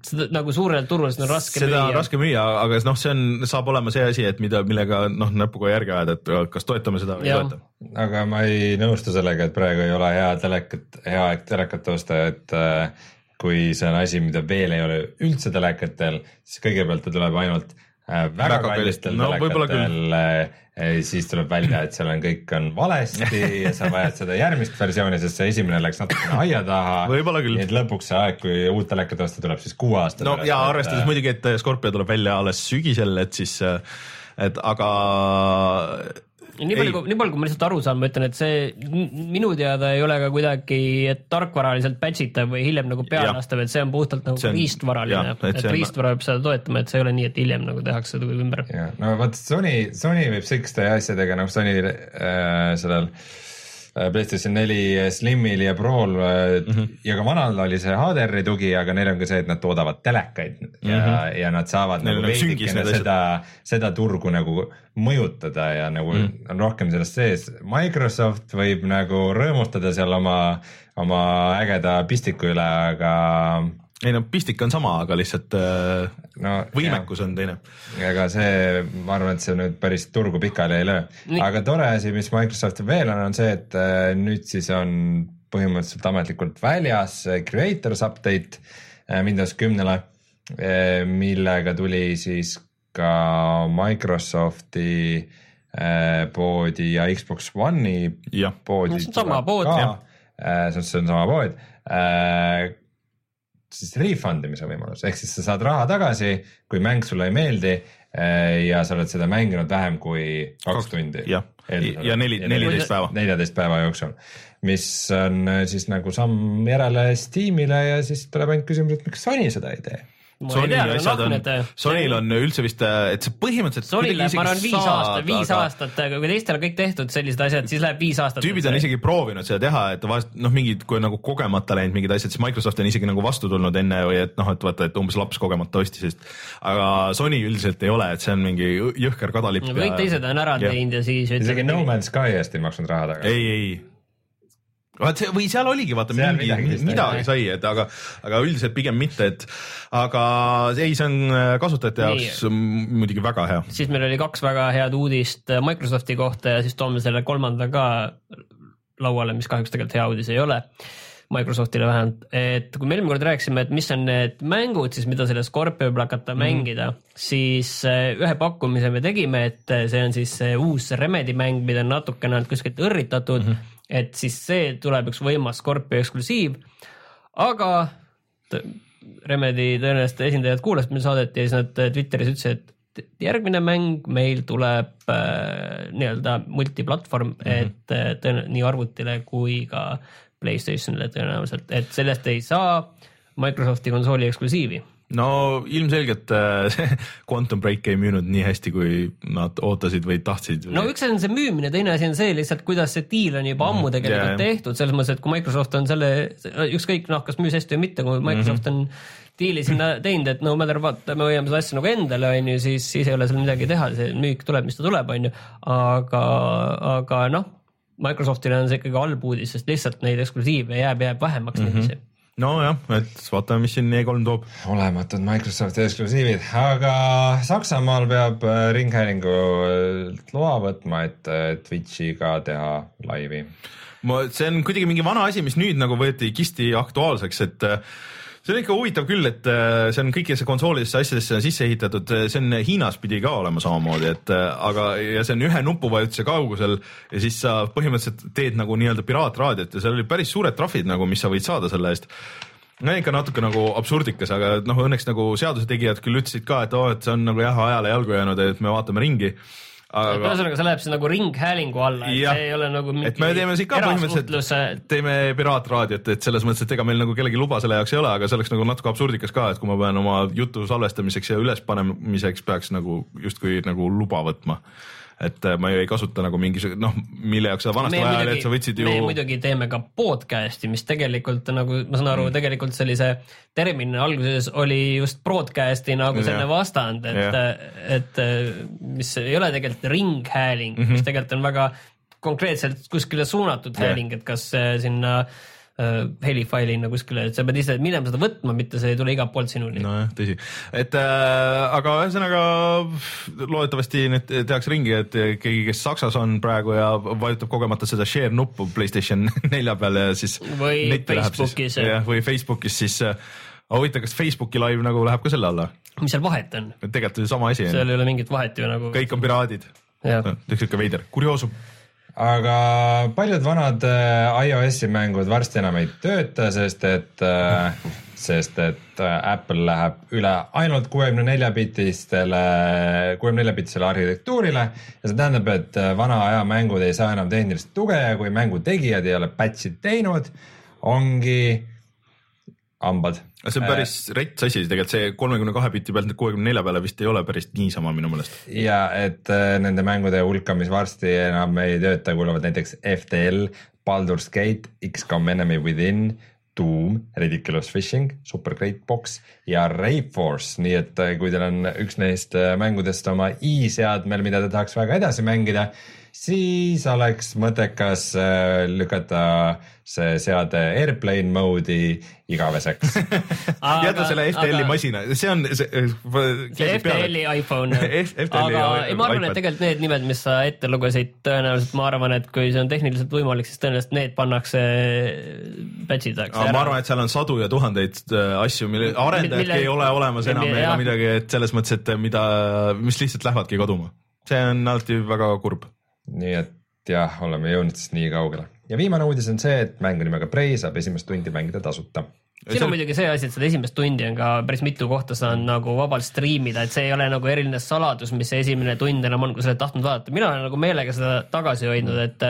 seda nagu suurelt turul seda on raske seda on müüa. raske müüa, aga noh, see on, saab olema see asi, et mida, millega noh, näpuga järge ajada, et kas toetame seda või ei toeta. aga ma ei nõustu sellega, et praegu ei ole hea telekat, hea aeg telekat osta, et äh, kui see on asi, mida veel ei ole üldse telekatel, siis kõigepealt ta tuleb ainult äh, väga, Väga kallistel kallis- no telekatel äh,, siis tuleb välja, et seal on, kõik on valesti [LAUGHS] ja sa vajad seda järgmist versiooni, sest see esimene läks natukene aia taha. Võib-olla küll. nii et lõpuks see aeg, kui uut telekat osta, tuleb siis kuue aasta no ja arvestades et, muidugi, et Scorpio tuleb välja alles sügisel, et siis, et aga nii palju, kui nii palju, kui ma lihtsalt aru saan, ma ütlen, et see minu teada ei ole ka kuidagi et tarkvaraliselt patch itav või hiljem nagu peale Jah. astav, et see on puhtalt nagu on- riistvaraline et et, riistvara peab seda toetama, et see ei ole nii, et hiljem nagu tehakse seda ümber. ja no vot Sony, Sony võib sihukeste asjadega nagu Sony äh, sellel äh, PlayStation neli Slimil ja Prol äh, mm -hmm. ja ka vanal oli see HDR-i tugi, aga neil on ka see, et nad toodavad telekaid ja mm, -hmm. ja nad saavad Neil nagu veidikene seda, seda turgu nagu mõjutada ja nagu mm -hmm. on rohkem sellest sees. Microsoft võib nagu rõõmustada seal oma, oma ägeda pistiku üle, aga ei no pistik on sama, aga lihtsalt äh, no võimekus on teine. ega see, ma arvan, et see nüüd päris turgu pikali ei löö aga tore asi, mis Microsoftil veel on, on see, et äh, nüüd siis on põhimõtteliselt ametlikult väljas äh, Creators Update Windows kümnele, millega tuli siis ka Microsofti äh, poodi ja Xbox One'i jah, poodi. No see on sama pood, jah.. see on sama pood. Siis refund imise võimalus, ehk siis sa saad raha tagasi, kui mäng sulle ei meeldi eh, ja sa oled seda mänginud vähem kui kaks tundi. jah. Ja neli- 14 päeva. neljateist päeva jooksul, mis on eh, siis nagu samm järele Steamile ja siis tuleb ainult küsimus, et miks Sony seda ei tee Sony asjad on Sonil on üldse vist, et see põhimõtteliselt. Sonil läheb, ma arvan, viis aastat, viis aastat, aga kui teistel on kõik tehtud sellised asjad, siis läheb viis aastat. tüübid on isegi proovinud seda teha, et vahest noh, mingid, kui on nagu kogemata läinud mingid asjad, siis Microsoft on isegi nagu vastu tulnud enne või et noh, et vaata, et umbes laps kogemata ostis, sest aga Sony üldiselt ei ole, et see on mingi jõhker kadalipp. kõik teised on ära teinud ja siis isegi No Man's Sky eest ei maksnud raha tagasi. ei, ei vaat see või seal oligi vaata Seal mingi midagi midagi, sai, et aga, aga üldiselt pigem mitte, et aga ei, see on äh, kasutajate jaoks muidugi väga hea. siis meil oli kaks väga head uudist Microsofti kohta ja siis toome selle kolmanda ka lauale, mis kahjuks tegelikult hea uudis ei ole. Microsoftile vähemalt, et kui me eelmine kord rääkisime, et mis on need mängud siis, mida selle Scorpio peal hakata mm. mängida, siis äh, ühe pakkumise me tegime, et äh, see on siis see uus Remedi mäng, mida on natukene olnud kuskilt õrritatud mm, -hmm. Et siis see tuleb üks võimas Scorpio eksklusiiv. aga Remedi tõenäoliselt esindajad kuulasid meil saadet ja siis nad äh, Twitteris ütlesid, et järgmine mäng meil tuleb äh, nii-öelda multiplatvorm mm, -hmm. et äh, tõenäoliselt nii arvutile kui ka Playstationile tõenäoliselt, et sellest ei saa Microsofti konsooli eksklusiivi. No ilmselgelt äh, see [LAUGHS] Quantum Break ei müünud nii hästi, kui nad ootasid või tahtsid. no üks asi on see müümine, teine asi on see lihtsalt, kuidas see diil on juba ammu tegelikult jaa, yeah. tehtud, selles mõttes, et kui Microsoft on selle, ükskõik noh, kas müüs hästi või mitte, kui Microsoft on diili sinna teinud, et no matter what, me hoiame seda asja nagu endale, on ju, siis, siis ei ole seal midagi teha, see müük tuleb, mis ta tuleb, on ju, aga, aga noh, Microsoftile on see ikkagi halb uudis, sest lihtsalt neid eksklusiive jääb, jääb vähemaks mm -hmm. niiviisi. nojah, et vaatame, mis siin E3 toob. olematud Microsofti eksklusiivid, aga Saksamaal peab äh, Ringhäälingu loa võtma, et äh, Twitch'iga teha laivi. ma, see on kuidagi mingi vana asi, mis nüüd nagu võeti kisti aktuaalseks, et äh, see on ikka huvitav küll, et äh, see on kõikidesse konsoolidesse asjadesse sisse ehitatud, see on Hiinas pidi ka olema samamoodi, et äh, aga, ja see on ühe nupuvajutuse kaugusel ja siis sa põhimõtteliselt teed nagu nii-öelda piraatraadiot ja seal olid päris suured trahvid nagu, mis sa võid saada selle eest no ikka natuke nagu absurdikas, aga noh, õnneks nagu seaduse tegijad küll ütlesid ka, et oo, et see on nagu jah, ajale jalgu jäänud, et me vaatame ringi. Aga ühesõnaga, see läheb siis nagu ringhäälingu alla, et see ei ole nagu mingi et me teeme siin ka põhimõtteliselt teeme piraatraadiot, et selles mõttes, et ega meil nagu kellegi luba selle jaoks ei ole, aga see oleks nagu natuke absurdikas ka, et kui ma pean oma jutu salvestamiseks ja ülespanemiseks peaks nagu justkui nagu luba võtma. Et äh, ma ju ei kasuta nagu mingisugune noh, mille jaoks sa vanasti me ajal, et sa võtsid me ju muidugi teeme ka podcast'i, mis tegelikult nagu ma saan aru mm., tegelikult sellise termini alguses oli just broadcast'i nagu selline vastand, et et mis ei ole tegelikult ringhääling mm, -hmm. mis tegelikult on väga konkreetselt kuskile suunatud hääling, et kas äh, sinna äh, helifailina kuskile, et sa pead ise minema seda võtma, mitte see ei tule igalt poolt sinuni no.. nojah, tõsi, et äh, aga ühesõnaga loodetavasti nüüd tehakse ringi, et keegi, kes Saksas on praegu ja vajutab kogemata seda share nuppu Playstation [LAUGHS] nelja peal ja siis Või Facebookis, jah. või Facebookis siis äh, aga huvitav, kas Facebooki live nagu läheb ka selle alla? mis seal vahet on? tegelikult on ju sama asi, seal ei ole mingit vahet ju nagu. kõik on piraadid. jah, siuke veider, kurioosum. Aga paljud vanad äh, iOS-i mängud varsti enam ei tööta, sest et äh,, sest et äh, Apple läheb üle ainult kuuekümne nelja bitistele, kuuekümne nelja bitisele arhitektuurile. Ja see tähendab, et vana aja mängud ei saa enam tehnilist tuge ja kui mängu tegijad ei ole patch'i teinud, ongi hambad. see on päris rets asi, tegelikult see kolmekümne kahe bitti pealt kuuekümne nelja peale vist ei ole päris niisama minu meelest. ja et äh, nende mängude hulka, mis varsti enam ei tööta, kuuluvad näiteks FTL, Baldur's Gate, XCOM Enemy Within, Doom, Ridiculous Fishing, Super Great Box ja Rayforce, nii et äh, kui teil on üks neist äh, mängudest oma i-seadmel, mida te tahaks väga edasi mängida, siis oleks mõttekas äh, lükata see seade airplane mode'i igaveseks. [LAUGHS] jäta selle FTL-i masina, see on see. see FTL-i iPhone. [LAUGHS] FTL-i aga ei, ma arvan, et tegelikult need nimed, mis sa ette lugesid, tõenäoliselt ma arvan, et kui see on tehniliselt võimalik, siis tõenäoliselt need pannakse patch ideks aga ma arvan, et seal on sadu ja tuhandeid äh, asju, mille arendajadki Mille- ei ole olemas enam ega midagi, et selles mõttes, et mida, mis lihtsalt lähevadki kaduma. see on alati väga kurb. Nii et jah, oleme jõudnud siis nii kaugele ja viimane uudis on see, et mängu nimega Prey saab esimest tundi mängida tasuta. siin on muidugi see asi, et seda esimest tundi on ka päris mitu kohta saan nagu vabalt striimida, et see ei ole nagu eriline saladus, mis see esimene tund enam on, kui sa oled tahtnud vaadata, mina olen nagu meelega seda tagasi hoidnud, et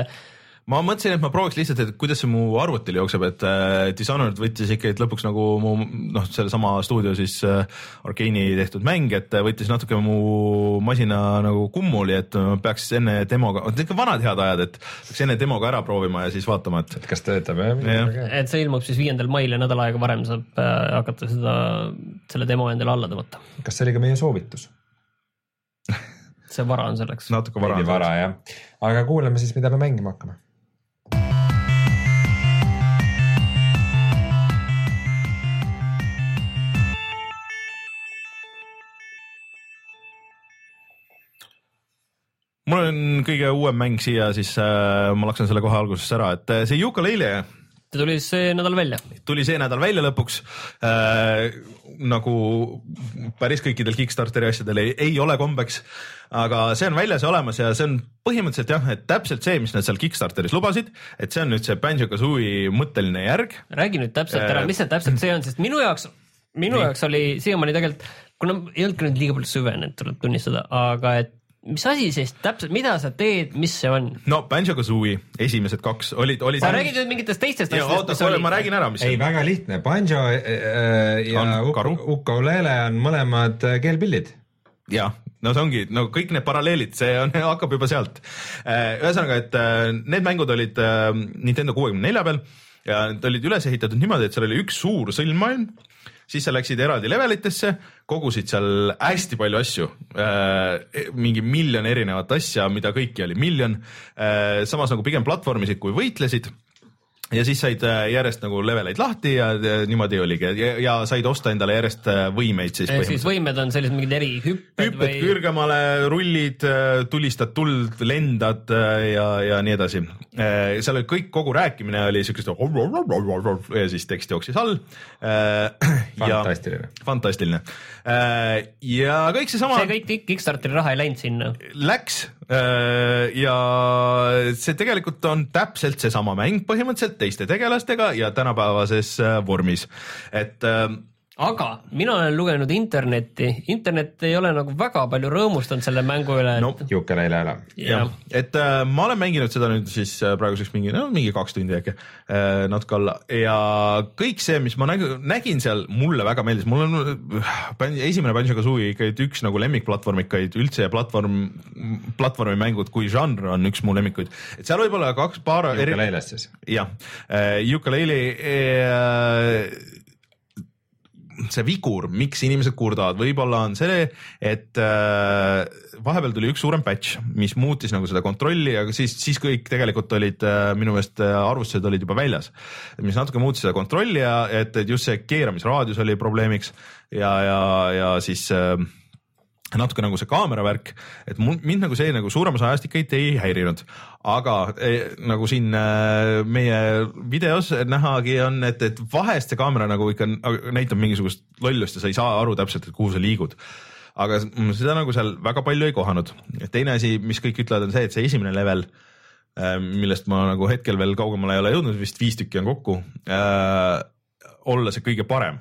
ma mõtlesin, et ma prooviks lihtsalt, et kuidas see mu arvutil jookseb, et äh, Dishonored võttis ikkagi lõpuks nagu mu noh, sellesama stuudio siis äh, Arkeeni tehtud mäng, et äh, võttis natuke mu masina nagu kummuli, et ma peaks enne demoga, ikka vanad head ajad, et peaks enne demoga ära proovima ja siis vaatama, et et kas töötab jah ja.? et see ilmub siis viiendal mail ja nädal aega varem saab äh, hakata seda, selle demo endale alla tõmmata. kas see oli ka meie soovitus? see vara on selleks. natuke vara vara jah, aga kuulame siis, mida me mängima hakkame. Mul on kõige uuem mäng siia, siis äh, ma laksan selle kohe alguses ära, et äh, see Yooka-Laylee ta tuli see nädal välja. tuli see nädal välja lõpuks äh,. nagu päris kõikidel Kickstarteri asjadel ei, ei ole kombeks, aga see on väljas ja olemas ja see on põhimõtteliselt jah, et täpselt see, mis nad seal Kickstarteris lubasid, et see on nüüd see Banjo-Kazooie mõtteline järg. räägi nüüd täpselt ära, Äh, mis see täpselt see on, sest minu jaoks, minu Nii. jaoks oli siiamaani tegelikult, kuna ei olnud ka nüüd liiga palju süvenenud, tuleb tunnistada, aga et mis asi siis täpselt, mida sa teed, mis see on? no Banjo-Kazooie esimesed kaks olid, olid. sa räägid nüüd mingitest teistest ja oota, ma räägin ära, mis ei, väga lihtne, Banjo äh, ja Uk- karu. Ukulele on mõlemad äh, keelpillid. jah, no see ongi no kõik need paralleelid, see on, [LAUGHS] hakkab juba sealt. ühesõnaga, et äh, need mängud olid äh, Nintendo kuuekümne nelja peal ja need olid üles ehitatud niimoodi, et seal oli üks suur sõlmmaailm, siis sa läksid eraldi levelitesse, kogusid seal hästi palju asju, mingi miljon erinevat asja, mida kõiki oli miljon, samas nagu pigem platvormisid kui võitlesid ja siis said äh, järjest nagu leveleid lahti ja äh, niimoodi oligi ja, ja said osta endale järjest äh, võimeid siis ehk siis võimed on sellised mingid erihüpped hüpped või? kõrgemale, rullid, tulistad tuld, lendad äh, ja, ja nii edasi. seal oli kõik, kogu rääkimine oli siukest ja siis tekst jooksis all. [CLEARS THROAT] fantastiline. fantastiline. Ja kõik seesama see kõik Kickstarteri raha ei läinud sinna. läks äh, ja see tegelikult on täpselt seesama mäng põhimõtteliselt teiste tegelastega ja tänapäevases äh, vormis, et äh, aga mina olen lugenud internetti, internet ei ole nagu väga palju rõõmustanud selle mängu üle, et no Juukeleile ära. jah, et äh, ma olen mänginud seda nüüd siis äh, praeguseks mingi, no mingi kaks tundi äkki äh,, natuke alla. Ja kõik see, mis ma nägin, nägin seal, mulle väga meeldis, mul on äh, esimene Banjo-Kazooie ikka üks nagu lemmikplatvormikaid üldse ja platvorm, platvormimängud kui žanr on üks mu lemmikuid, et seal võib olla kaks paar eri- Juukeleilest siis. jah, Ukulele äh, see vigur, miks inimesed kurdavad, võib-olla on see, et äh, vahepeal tuli üks suurem patch, mis muutis nagu seda kontrolli, aga siis, siis kõik tegelikult olid äh, minu meelest äh, arvustused olid juba väljas. mis natuke muutis seda kontrolli ja et, et just see keeramisraadius oli probleemiks ja, ja, ja siis äh, natuke nagu see kaamera värk, et mind nagu see nagu suurem osa ajast ikka ei, häirinud, aga e, nagu siin e, meie videos nähagi on, et, et vahest see kaamera nagu ikka näitab mingisugust lollust ja sa ei saa aru täpselt, et kuhu sa liigud. aga seda nagu seal väga palju ei kohanud. teine asi, mis kõik ütlevad, on see, et see esimene level e, millest ma nagu hetkel veel kaugemale ei ole jõudnud, vist viis tükki on kokku äh,, olla see kõige parem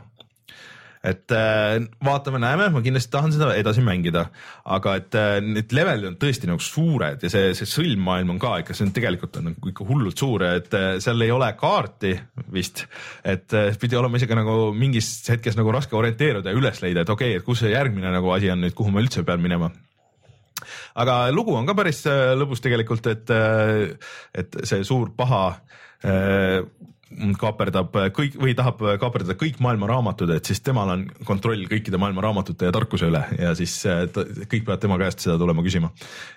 et äh, vaatame-näeme, ma kindlasti tahan seda edasi mängida, aga et äh, need levelid on tõesti nagu suured ja see, see sõlmmaailm on ka ikka, see on tegelikult on nagu ikka hullult suur et äh, seal ei ole kaarti vist, et pidi olema isegi nagu mingis hetkes nagu raske orienteeruda ja üles leida, et okei okay,, et kus see järgmine nagu asi on nüüd, kuhu ma üldse pean minema. Aga lugu on ka päris lõbus tegelikult, et, et see suur paha kaaperdab kõik või tahab kaaperdada kõik maailma raamatud, et siis temal on kontroll kõikide maailma raamatute ja tarkuse üle ja siis äh, ta, kõik peavad tema käest seda tulema küsima.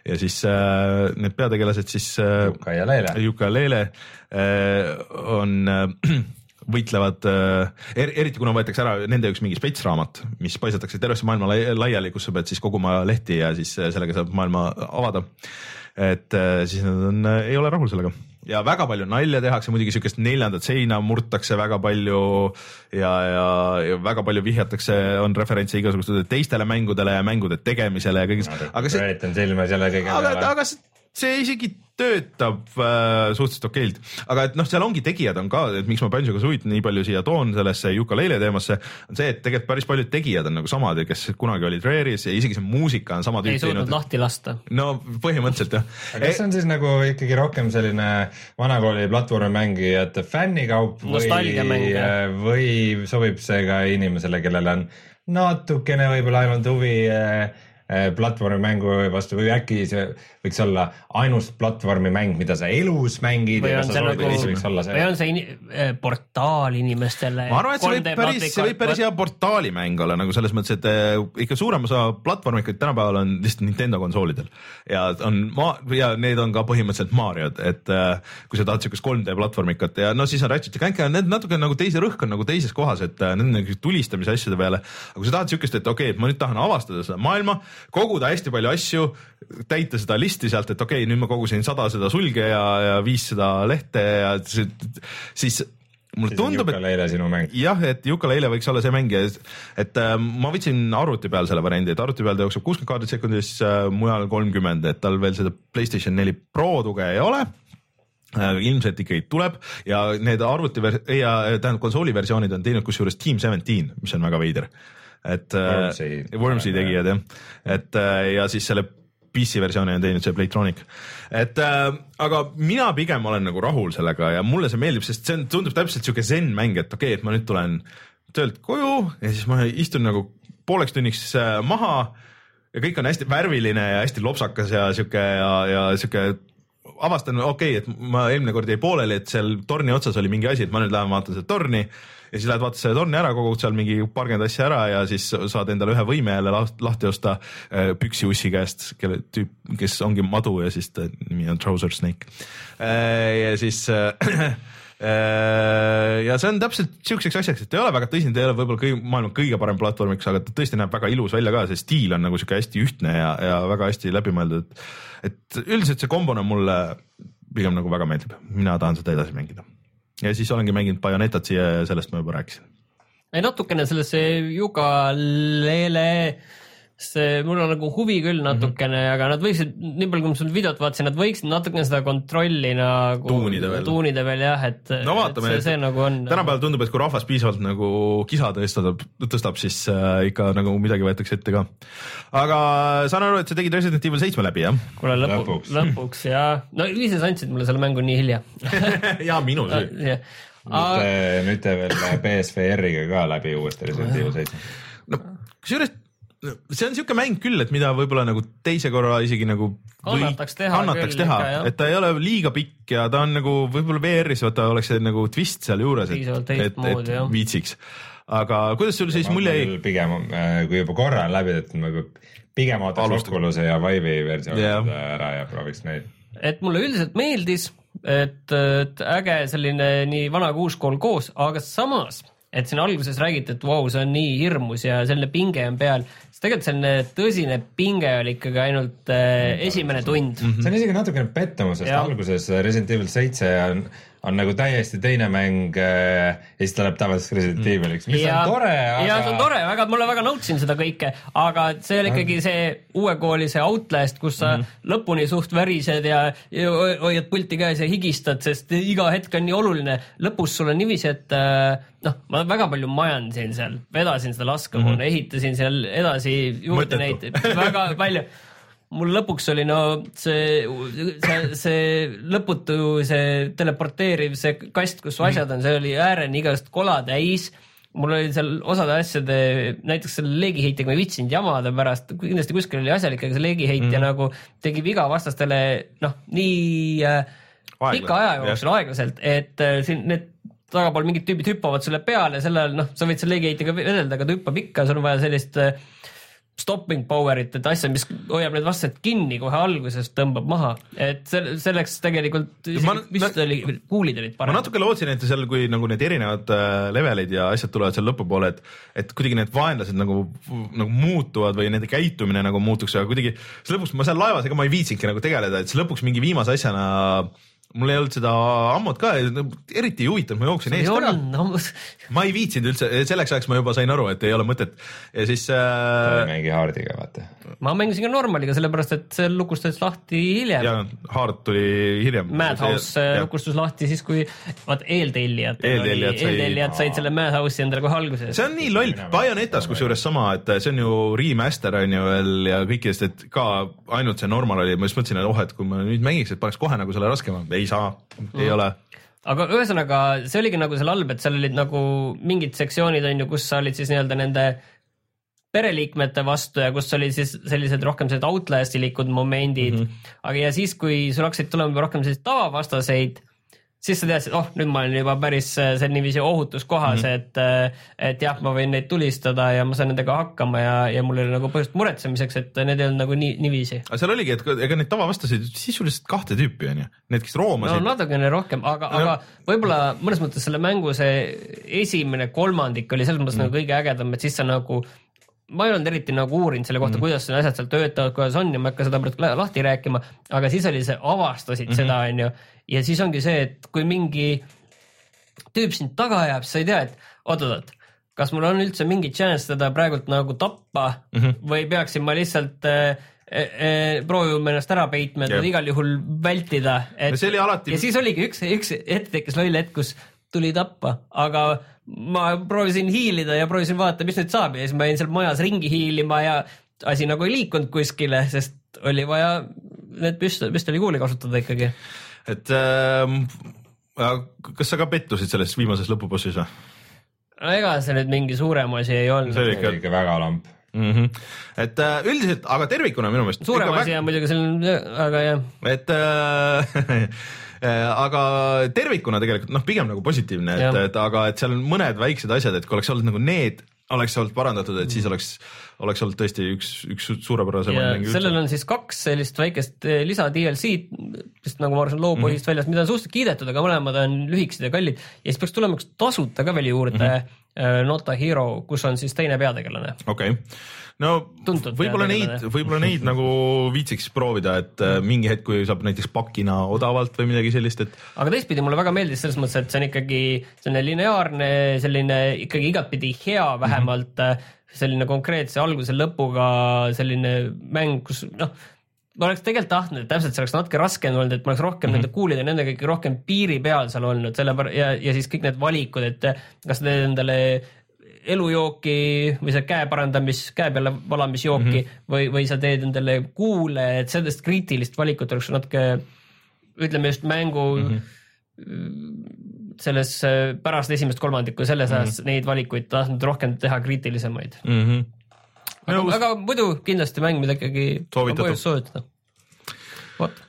ja siis äh, need peategelased siis äh,. Juka ja Leele. Juka ja Leele äh, on äh, võitlevad äh, er,, eriti kuna võetakse ära nende üks mingi spetsraamat, mis paisatakse tervesse maailma laiali, kus sa pead siis koguma lehti ja siis äh, sellega saab maailma avada. et äh, siis nad on, ei ole rahul sellega ja väga palju nalja tehakse, muidugi siukest neljandat seina murtakse väga palju ja, ja, ja väga palju vihjatakse, on referentse igasugustele teistele mängudele ja mängude tegemisele ja kõigest no,. aga see. silma selle kõige peale. aga, aga see isegi töötab äh, suhteliselt okeilt, aga et noh, seal ongi tegijad on ka, et miks ma Banjo Kazooit nii palju siia toon sellesse Yooka-Laylee teemasse, on see, et tegelikult päris paljud tegijad on nagu samad, kes kunagi olid Rare'is ja isegi see muusika on sama tüüp teinud. ei suutnud lahti lasta. no põhimõtteliselt jah. aga kas see on siis nagu ikkagi rohkem selline vanakooli platvormimängijate fännikaup või, või sobib see ka inimesele, kellel on natukene võib-olla ainult huvi äh, Äh, platvormimängu vastu või äkki see võiks olla ainus platvormimäng, mida sa elus mängid. või on see nagu, või on see in, eh, portaal inimestele. ma arvan, et see võib päris, see võib päris hea portaalimäng olla nagu selles mõttes, et eh, ikka suurem osa platvormikaid tänapäeval on lihtsalt Nintendo konsoolidel ja on ma- ja need on ka põhimõtteliselt Mariod, et eh, kui sa tahad siukest 3D platvormikat ja no siis on Ratchet ja Clank ja need natuke nagu teise rõhk on nagu teises kohas, et need on nagu tulistamise asjade peale. aga kui sa tahad siukest, et okei okay,, et ma nüüd tahan avastada seda maailma koguda hästi palju asju, täita seda listi sealt, et okei okay,, nüüd ma kogusin sada seda sulge ja, ja viissada lehte ja siis mulle siis tundub, et jah, et Yooka-Laylee võiks olla see mäng ja et äh, ma võtsin arvuti peal selle variandi, et arvuti peal ta jookseb kuuskümmend kaadrit sekundis äh,, mujal kolmkümmend, et tal veel seda Playstation neli Pro tuge ei ole. Äh, ilmselt ikkagi tuleb ja need arvuti ja tähendab konsooli versioonid on teinud kusjuures Team Seventeen, mis on väga veider. Et Wormsi, Wormsi tegijad jah, et äh, ja siis selle PC versiooni on teinud see Playtronic, et äh, aga mina pigem olen nagu rahul sellega ja mulle see meeldib, sest see on, tundub täpselt sihuke zen mäng, et okei okay,, et ma nüüd tulen töölt koju ja siis ma istun nagu pooleks tunniks äh, maha ja kõik on hästi värviline ja hästi lopsakas ja sihuke ja, ja sihuke avastan, okei okay,, et ma eelmine kord jäi pooleli, et seal torni otsas oli mingi asi, et ma nüüd lähen vaatan seda torni ja siis lähed vaatad selle torni ära, kogud seal mingi paarkümmend asja ära ja siis saad endale ühe võime jälle lahti osta äh, püksiussi käest, kelle tüüp, kes ongi madu ja siis ta nimi on Trouser Snake. Äh, ja siis äh, [CLEARS THROAT] ja see on täpselt siukseks asjaks, et ei ole väga tõsine, ta ei ole võib-olla kõige, maailma kõige parem platvormiks, aga ta tõesti näeb väga ilus välja ka, see stiil on nagu sihuke hästi ühtne ja, ja väga hästi läbimõeldud. et üldiselt see kombona mulle pigem nagu väga meeldib, mina tahan seda edasi mängida ja siis olengi mänginud Bayonetat siia ja sellest ma juba rääkisin. natukene sellesse Yuga-Lele see, mul on nagu huvi küll natukene mm, -hmm. aga nad võiksid, nii palju kui ma seda videot vaatasin, nad võiksid natukene seda kontrolli nagu tuunida veel, tuunida veel jah, et. no vaatame, see, see nagu on. tänapäeval tundub, et kui rahvas piisavalt nagu kisa tõstab, tõstab, siis äh, ikka nagu midagi võetakse ette ka. aga saan aru, et sa tegid Resident Evil seitsme läbi, jah? kuule lõpu, lõpuks, lõpuks ja, no ise sa andsid mulle selle mängu nii hilja [LAUGHS] ja minu süü nüüd te, veel BSVR-iga ka läbi uuesti Resident Evil seitse. no kusjuures see on siuke mäng küll, et mida võib-olla nagu teise korra isegi nagu kannataks teha, kannataks küll, teha, et ta ei ole liiga pikk ja ta on nagu võib-olla VR-is vaata oleks see nagu twist sealjuures, et, et, et viitsiks aga kuidas sul siis mulje jäi? pigem, kui juba korra on läbi tehtud, ma pigem Alustad. Oculus'e ja Vive'i versiooni Jah. yeah. ära ja prooviks neid. et mulle üldiselt meeldis, et, et äge selline nii vana kui uus kool koos, aga samas, et siin alguses räägiti, et vau, see on nii hirmus ja selline pinge on peal, siis tegelikult selline tõsine pinge oli ikkagi ainult äh, esimene tund mm. see on isegi natukene pettumus, sest Jah. alguses Resident Evil seitse on, on nagu täiesti teine mäng äh, ja siis ta läheb tavaliseks Resident Eviliks, mis ja, on tore, ja see on tore, väga, mulle väga nautisin seda kõike, aga see oli ikkagi see uue kooli see Outlast, kus sa mm -hmm. lõpuni suht värised ja, ja ho- hoiad pulti käes ja higistad, sest iga hetk on nii oluline. lõpus sul on niiviisi, et äh, noh, ma väga palju majandasin seal, vedasin seda laskemoona mm, -hmm. ehitasin seal edasi juurde Mõttetu. neid väga palju [LAUGHS] mul lõpuks oli no see, see, see lõputu, see teleporteeriv, see kast, kus su asjad on, see oli ääreni igast kola täis. mul oli seal osade asjade, näiteks selle leegiheitjaga ma ei viitsinud jamada pärast, kindlasti kuskil oli asjalik, aga see leegiheitja mm. nagu tegi viga vastastele noh, nii äh, pika aja jooksul aeglaselt, et äh, siin need tagapool mingid tüübid hüppavad sulle peale, sel ajal noh, sa võid selle leegiheitjaga vedelda, aga ta hüppab ikka, sul on vaja sellist äh, stopping power'it, et asja, mis hoiab need vastased kinni kohe alguses, tõmbab maha, et selle, selleks tegelikult Ma- vist oli, kuulid olid ma paremad. natuke lootsin, et seal, kui nagu need erinevad äh, levelid ja asjad tulevad seal lõpupoole, et, et kuidagi need vaenlased nagu, nagu muutuvad või nende käitumine nagu muutuks, aga kuidagi lõpuks ma seal laevas, ega ma ei viitsinudki nagu tegeleda, et siis lõpuks mingi viimase asjana mul ei olnud seda ammut ka, eriti ei huvitanud, ma jooksin eest ära. ma ei viitsinud üldse, selleks ajaks ma juba sain aru, et ei ole mõtet ja siis äh, mingi haardiga, vaata. ma mängisin ka normaliga, sellepärast et see lukustas lahti hiljem. ja Hard tuli hiljem. Madhouse äh, lukustus lahti siis, kui vaat eeltellijad, Eeltellijad sai- eeltellijad said selle Madhouse'i endale kohe alguses. see on nii loll, Bayonetas kusjuures sama, et see on ju remaster on ju veel ja kõikidest, et ka ainult see normal oli, ma just mõtlesin, et oh, et kui ma nüüd mängiks, et paneks kohe nagu selle raskema, ei saa, ei ole. aga ühesõnaga, see oligi nagu seal halb, et seal olid nagu mingid sektsioonid on ju, kus sa olid siis nii-öelda nende pereliikmete vastu ja kus oli siis sellised rohkem sellised outlastilikud momendid mm. -hmm. aga ja siis, kui sul hakkasid tulema rohkem selliseid tavavastaseid, siis sa teadsid, oh nüüd ma olen juba päris äh, seal niiviisi ohutus kohas mm, -hmm. et, et jah, ma võin neid tulistada ja ma saan nendega hakkama ja, ja mul ei ole nagu põhjust muretsemiseks, et need ei olnud nagu nii, niiviisi. aga seal oligi, et ega neid tavavastaseid sisuliselt kahte tüüpi on ju, need, kes no roomasid no,, natukene rohkem, aga, aga võib-olla mõnes mõttes selle mängu see esimene kolmandik oli selles mõttes mm. nagu kõige ägedam, et siis sa nagu ma ei olnud eriti nagu uurinud selle kohta mm., kuidas need asjad seal töötavad, kuidas on ja ma ei hakka seda praegu lahti rääkima, aga siis oli see, avastasid mm -hmm. seda, onju. Ja siis ongi see, et kui mingi tüüp sind taga ajab, siis sa ei tea, et oot-oot, kas mul on üldse mingi chance teda praegult nagu tappa mm -hmm. või peaksin ma lihtsalt äh, äh, proovima ennast ära peitma, et igal juhul vältida. Ja see oli alati- ja siis oligi üks, üks hetk tekkis loll hetk, kus tuli tappa, aga ma proovisin hiilida ja proovisin vaadata, mis nüüd saab ja siis ma jäin seal majas ringi hiilima ja asi nagu ei liikunud kuskile, sest oli vaja need püstol, püstolikuuli kasutada ikkagi. Et ähm, aga kas sa ka pettusid selles viimases lõpubossis või no ega see nüüd mingi suurem asi ei olnud See. oli ikka väga lamp. mm? -hmm. et äh, üldiselt, aga tervikuna minu meelest. suurem asi on muidugi selline, aga jah et äh, [LAUGHS] äh, aga tervikuna tegelikult noh, pigem nagu positiivne, et et aga et seal on mõned väiksed asjad, et kui oleks olnud nagu need, oleks olnud parandatud, et siis oleks, oleks olnud tõesti üks, üks suurepärasemaid mänge sellel on siis kaks sellist väikest eh, lisa DLC-d, vist nagu ma aru saan, loopõhist mm Mhm. -hmm. väljas, mida on suhteliselt kiidetud, aga mõlemad on lühikesed ja kallid ja siis peaks tulema üks tasuta ka veel juurde mm. -hmm. Nota Hero, kus on siis teine peategelane. okei okay., no võib-olla neid võib-olla neid nagu viitsiks proovida, et äh, mingi hetk, kui saab näiteks pakina odavalt või midagi sellist, et aga teistpidi mulle väga meeldis selles mõttes, et see on ikkagi selline lineaarne, selline ikkagi igatpidi hea vähemalt mm, -hmm. selline konkreetse alguse lõpuga selline mäng, kus noh, ma oleks tegelikult tahtnud, et täpselt see oleks natuke raskem olnud, et ma oleks rohkem mm -hmm. nende kuulide nendega ikka rohkem piiri peal seal olnud, sellepärast ja, ja siis kõik need valikud, et kas sa teed endale elujooki või see käe parandamis, käe peale valamisjooki mm -hmm. või, või sa teed endale kuule, et sellest kriitilist valikut oleks natuke ütleme just mängu mm -hmm. selles äh, pärast esimest kolmandikku selles ajast mm -hmm. neid valikuid tahtnud rohkem teha kriitilisemaid. mm. -hmm. aga, aga muidu kindlasti mäng, mida ikkagi soovitada. vot,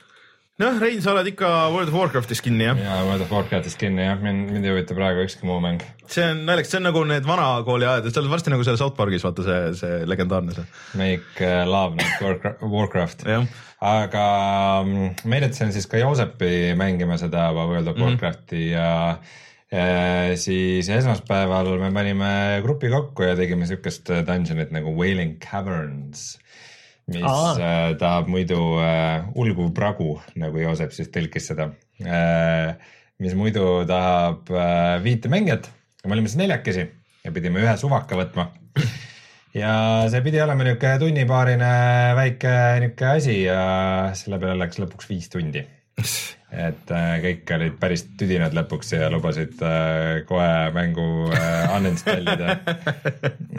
noh, Rein, sa oled ikka World of Warcraftis kinni jah? ja World of Warcraftis kinni jah, mind, mind ei huvita praegu ükski muu mäng. see on naljakas, see on nagu need vanakooli ajad, sa oled varsti nagu seal South Parkis, vaata see, see legendaarne see. Make uh, love not Warcraft, aga mm, meelitasin siis ka Joosepi mängima seda World of Warcrafti ja äh, siis esmaspäeval me panime grupi kokku ja tegime siukest dungeonit nagu Wailing Caverns, mis Aa. äh, tahab muidu äh, ulguv pragu, nagu Joosep siis tõlkis seda äh,, mis muidu tahab äh, viite mängijat. me olime siis neljakesi ja pidime ühe suvaka võtma ja see pidi olema niuke tunnipaarine väike niuke asi ja selle peale läks lõpuks viis tundi. Et äh, kõik olid päris tüdinad lõpuks ja lubasid äh, kohe mängu äh, uninstallida.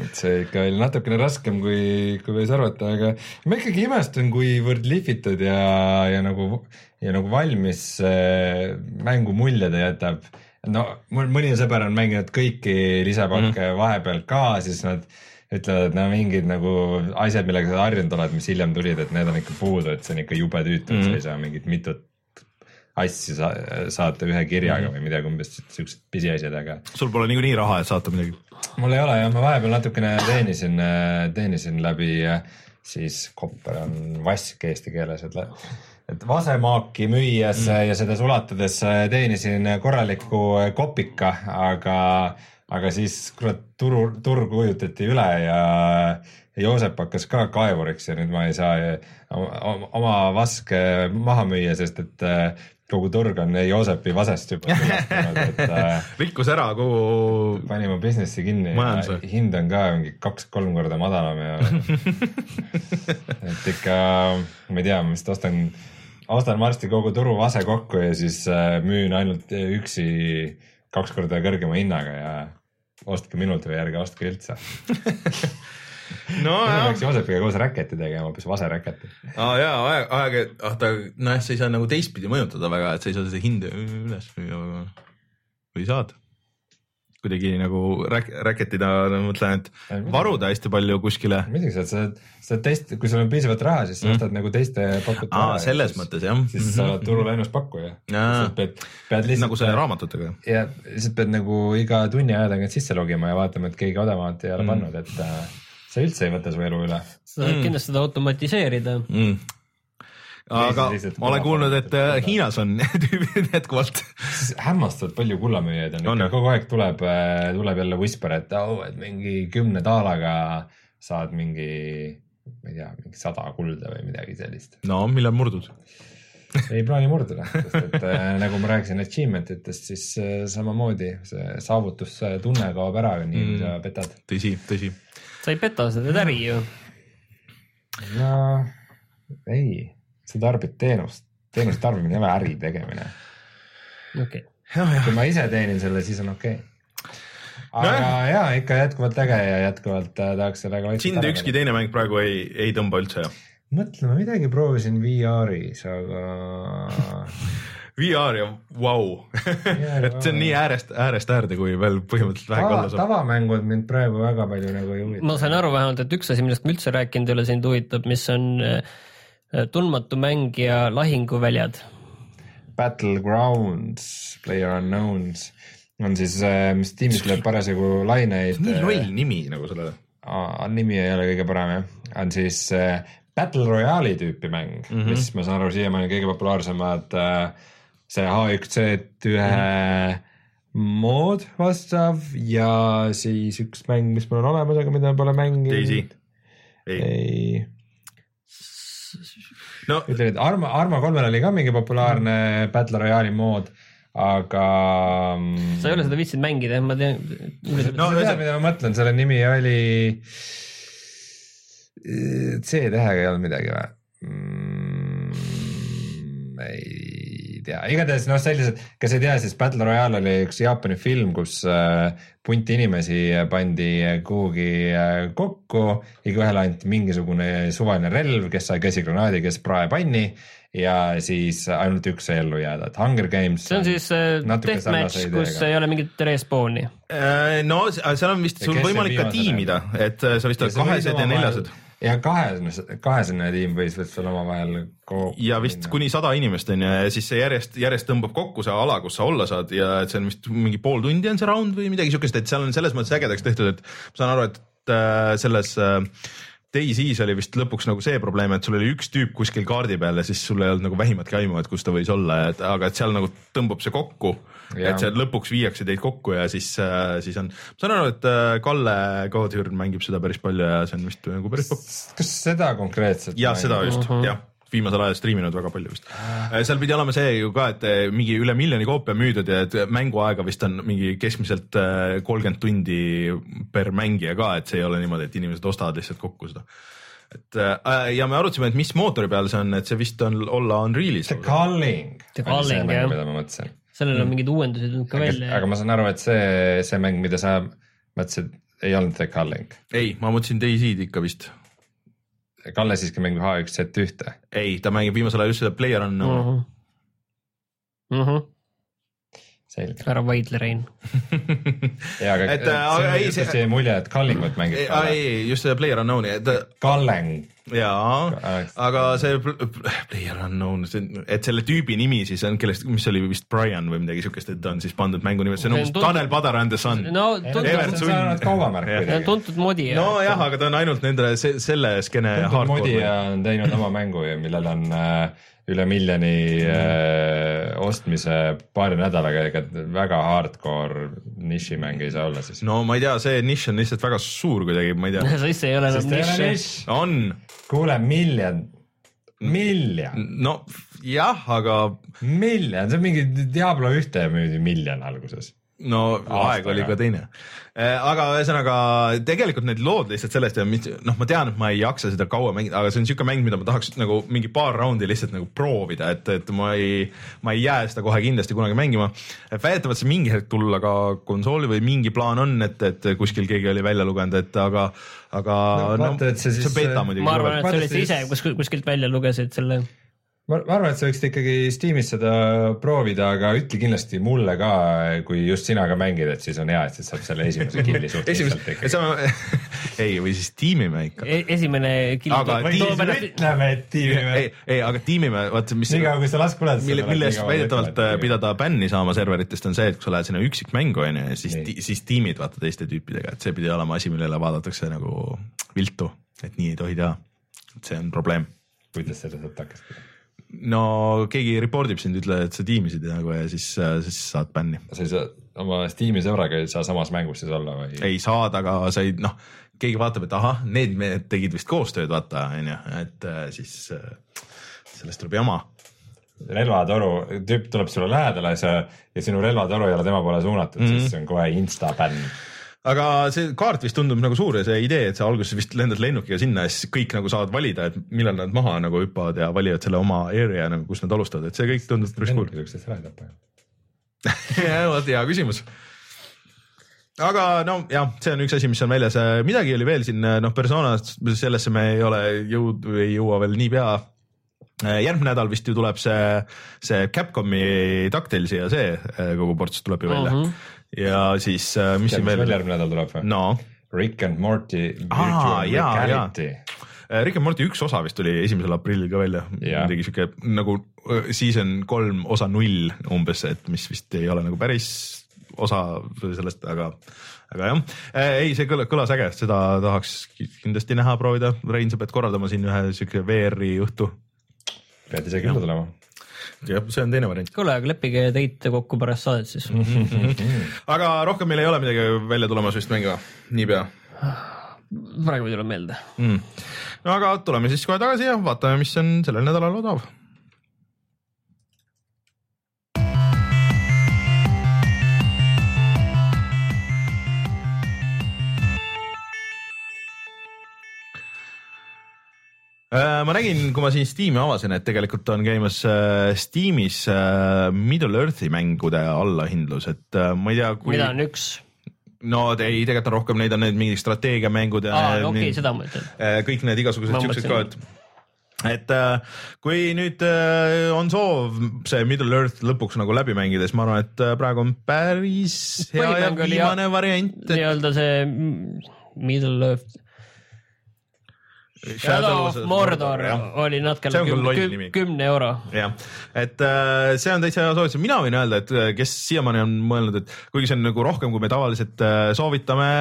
et see ikka oli natukene raskem, kui, kui võis arvata, aga ma ikkagi imestan, kuivõrd lihvitud ja, ja nagu, ja nagu valmis mängu mulje ta jätab no mul mõni sõber on mänginud kõiki lisapakke mm. vahepeal ka, siis nad ütlevad, et no mingid nagu asjad, millega sa harjunud oled, mis hiljem tulid, et need on ikka puudu, et see on ikka jube tüütu, et sa ei saa mingit mitut asja sa saata ühe kirjaga mm. või midagi umbes siuksed pisiasjad, aga sul pole niikuinii raha, et saata midagi. mul ei ole jah, ma vahepeal natukene teenisin, teenisin läbi äh, siis kopper on vask eesti keeles, et, et vasemaaki müües mm. ja seda sulatades äh, teenisin korraliku äh, kopika, aga, aga siis kurat turu, turg ujutati üle ja Joosep hakkas ka kaevuriks ja nüüd ma ei saa äh, oma, vaske maha müüa, sest et äh, kogu turg on Joosepi vasest juba [LAUGHS] et äh, rikkus ära kogu, pani mu businessi kinni Majanduse. ja hind on ka mingi kaks-kolm korda madalam ja [LAUGHS] et ikka, ma ei tea, ma vist ostan, ostan varsti kogu turu vase kokku ja siis äh, müün ainult üksi kaks korda kõrgema hinnaga ja ostke minult või ärge ostke üldse. [LAUGHS] nojah peaks, Joosepiga koos räketi tegema, hoopis vase räketi. aa jaa, aeg, aeg, ah ta, nojah, sa ei saa nagu teistpidi mõjutada väga, et sa ei saa seda hinda üles müüa. või saad? kuidagi nagu räk-, räketida, ma mõtlen, et varuda hästi palju kuskile. muidugi saad, sa, sa teist, kui sul on piisavalt raha, siis sa ostad nagu teiste pakute Mm. aa, ära selles siis- mõttes jah. siis sa oled turul ainus pakkuja. Pead, pead lihtsalt nagu see raamatutega. ja lihtsalt pead nagu iga tunni aja tagant sisse logima ja vaatama, et keegi odavamat ei ole mm. pannud, et äh, see üldse ei võta su elu üle. sa saad kindlasti seda automatiseerida. mm.. aga ma olen kuulnud, et äh. Hiinas on [LAUGHS] tüübid jätkuvalt. hämmastavalt palju kullamüüjaid on, On, kogu aeg tuleb, tuleb jälle whisper, et oh, et mingi kümne daalaga saad mingi, ma ei tea, mingi sada kulda või midagi sellist. no millal murdud? [LAUGHS] ei plaani murduda, sest et äh, nagu ma rääkisin achievement itest, siis äh, samamoodi see saavutustunne kaob ära, nii kui Mm. sa petad. tõsi, tõsi. Sa ei peta, sa teed äri ju. no ei, sa tarbid teenust, teenuse tarbimine ei ole äri tegemine. okei, jah, jah. kui ma ise teenin selle, siis on okei okay.. aga Nojah. ja ikka jätkuvalt äge ja jätkuvalt äh, tahaks sellega sind ükski teine mäng praegu ei, ei tõmba üldse jah? mõtle, ma midagi proovisin VR-is, aga [LAUGHS] VR ja vau, [LAUGHS] et see on nii äärest, äärest äärde, kui veel põhimõtteliselt vähegi olla saab. tavamängud mind praegu väga palju nagu ei huvita. ma sain aru vähemalt, et üks asi, millest me üldse rääkinud ei ole, sind huvitab, mis on äh, tundmatu mängija lahinguväljad. Battlegrounds, Player Unknowns on siis, mis tiimis lööb parasjagu laineid. nii loll nimi nagu sellele. Aa, nimi ei ole kõige parem jah, on siis äh, Battle Royale'i tüüpi mäng mm, -hmm. mis ma saan aru, siiamaani kõige populaarsemad äh, see H1Z1 mm -hmm. mood vastav ja siis üks mäng, mis mul on olemas, aga mida pole mänginud. Daisy. ei, ei, no ütleme, et Arma, Arma kolmel oli ka mingi populaarne mm. Battle Royale'i mood, aga. sa ei ole seda viitsinud mängida, ma tean. no tead, mida ma mõtlen, selle nimi oli. C-tähega ei olnud midagi või mm,? ei tea, igatahes noh, sellised, kes ei tea, siis Battle Royale oli üks Jaapani film, kus äh, punti inimesi pandi kuhugi äh, kokku, igaühele anti mingisugune suvaline relv, kes sai käsigranaadi, kes praepanni ja siis ainult üks sai ellu jääda, et Hunger Games. see on siis äh, deathmatch, kus ei ole mingit respawn'i. no seal on vist sul võimalik ka tiimida, et sa vist oled kahesed ja neljased. Ja kahesene, kahesene tiim võis vist veel omavahel kokku ja vist kuni sada inimest on ju ja siis see järjest, järjest tõmbab kokku see ala, kus sa olla saad ja et see on vist mingi pool tundi on see round või midagi siukest, et seal on selles mõttes ägedaks tehtud, et ma saan aru, et äh, selles äh, Daisy-s oli vist lõpuks nagu see probleem, et sul oli üks tüüp kuskil kaardi peal ja siis sul ei olnud nagu vähimatki aimu, et kus ta võis olla, et aga et seal nagu tõmbab see kokku. Et see lõpuks viiakse teid kokku ja siis, siis on, ma saan aru, et äh, Kalle Kaudhürn mängib seda päris palju ja see on vist nagu päris popp. kas seda konkreetselt? jah, seda just uh, -huh. jah, viimasel ajal striiminud väga palju vist. seal pidi olema see ju ka, et eh, mingi üle miljoni koopia müüdud ja et mänguaega vist on mingi keskmiselt eh, kolmkümmend tundi per mängija ka, et see ei ole niimoodi, et inimesed ostavad lihtsalt kokku seda. et äh, ja me arutasime, et mis mootori peal see on, et see vist on olla Unrealis The. Calling. The Calling, jah. mida ma mõtlesin. sellel on mingid uuendused tulnud ka välja aga. ma saan aru, et see, see mäng, mida sa mõtlesid, ei olnud The Calling. ei, ma mõtlesin Daisy'd ikka vist. Kalle siiski mängib H1Z1-te. ei, ta mängib viimasel ajal just seda Player Unknown mm. Mhm. selge. ära vaidle, Rein. [LAUGHS] jaa, aga Et, äh, aga ei, ei, see- see jäi mulje, et Callingut mängib ei, just seda Player Unknown'i, et Kalleng. jaa Oleks-, aga see pl- pl- Player Unknown, et selle tüübi nimi siis on, kellest, mis oli vist Brian või midagi siukest, et ta on siis pandud mängu nimesse, see on See on umbes Tanel Padar and the Sun no,. tuntud, see kaubamärk kuidagi. tuntud modi. nojah, aga ta on ainult nendele se, selle skeene tuntud hardcore. modija on teinud oma mängu ja millel on äh, üle miljoni äh, ostmise paari nädalaga, ega väga hardcore nišimäng ei saa olla siis. no ma ei tea, see nišš on lihtsalt väga suur kuidagi, ma ei tea. [LAUGHS] siis ei ole enam sest ei ole nišši. nišš. on, kuule, miljon, miljon, no jah, aga miljon, see on mingi Diablo ühte müüdi miljon alguses. No aeg Aastaga. oli ka teine. aga ühesõnaga tegelikult need lood lihtsalt sellest ja mis noh, ma tean, et ma ei jaksa seda kaua mängida, aga see on siuke mäng, mida ma tahaks nagu mingi paar raundi lihtsalt nagu proovida, et, et ma ei, ma ei jää seda kohe kindlasti kunagi mängima. väidetavalt see mingi hetk tulla ka konsooli või mingi plaan on, et, et kuskil keegi oli välja lugenud, et aga, aga No no, vaata, et see see siis- beeta muidugi ma arvan, et sa olid siis- ise kus, kuskilt välja lugesid selle. ma, arvan, et sa võiksid ikkagi Steamis seda proovida, aga ütle kindlasti mulle ka, kui just sina ka mängid, et siis on hea, et siis saab selle esimese killi suht esimest ikkagi. saame, ei või siis tiimime ikka. E-, esimene kill Aga toob- tiim- toob ennast, ütleme, et tiimime ei, ei, aga tiimime, vaata, mis nii kaua, kui sa laskuled. mille, mille eest väidetavalt pidada bänni saama serveritest on see, et kui sa lähed sinna üksikmängu onju ja siis siis tiimid vaata teiste tüüpidega, et see pidi olema asi, millele vaadatakse nagu viltu, et nii ei tohi teha. et see on probleem. kuidas seda saab takistada? No keegi report ib sind, ütle, et sa tiimisid nagu ja siis, siis saad bänni. sa ei saa oma Steam'i sõbraga ei saa samas mängus siis olla või? ei saad, aga sa ei noh, keegi vaatab, et ahah, need mehed tegid vist koostööd, vaata onju, et äh, siis äh, sellest tuleb jama relvatoru, tüüp tuleb sulle lähedale ja sa ja sinu relvatoru ei ole tema poole suunatud mm. -hmm. siis on kohe insta bänn. Aga see kaart vist tundub nagu suur ja see idee, et sa alguses vist lendad lennukiga sinna ja siis kõik nagu saavad valida, et millal nad maha nagu hüppavad ja valivad selle oma area nagu, kus nad alustavad, et see kõik tundub päris cool. üksteist ära ei tapa ju. vot hea küsimus. aga no jah, see on üks asi, mis on väljas, midagi oli veel siin, noh, personast, sellesse me ei ole jõud, ei jõua veel niipea. järgmine nädal vist ju tuleb see, see Capcomi Ductalesi ja see kogu ports tuleb ju välja uh. Mhm. Ja siis, mis mis siin veel järgmine nädal tuleb või? no Rick and Morty Virtual Reality. Eh, Rick and Morty üks osa vist tuli esimesel aprillil ka välja, midagi siuke nagu eh, season kolm osa null umbes, et mis vist ei ole nagu päris osa sellest, aga, aga jah, ei, see kõlas, kõlas äge, seda tahaks kindlasti näha, proovida. Rein, sa pead korraldama siin ühe siuke VR-i õhtu. pead ise külla tulema. jah, see on teine variant. kuule, aga leppige date kokku pärast saadet siis. [LAUGHS] aga rohkem meil ei ole midagi välja tulemas vist mängu, niipea praegu ei tule meelde. mm.. no aga tuleme siis kohe tagasi ja vaatame, mis on sellel nädalal odav ma nägin, kui ma siin Steam'i avasin, et tegelikult on käimas äh, Steamis äh, Middle Earthi mängude allahindlus, et äh, ma ei tea, kui mida on üks? no ei, tegelikult on rohkem neid on need mingid strateegiamängud ja aa, okei okay,, seda ma ütlen. äh, kõik need igasugused siuksed ka, et et äh, kui nüüd äh, on soov see Middle Earth lõpuks nagu läbi mängida, siis ma arvan, et äh, praegu on päris hea ja viimane variant, et nii-öelda see Middle Earth, Shadow of Mordor oli natuke küm- kümne euro. jah, et äh, see on täitsa hea soovitus, mina võin öelda, et äh, kes siiamaani on mõelnud, et kuigi see on nagu rohkem, kui me tavaliselt äh, soovitame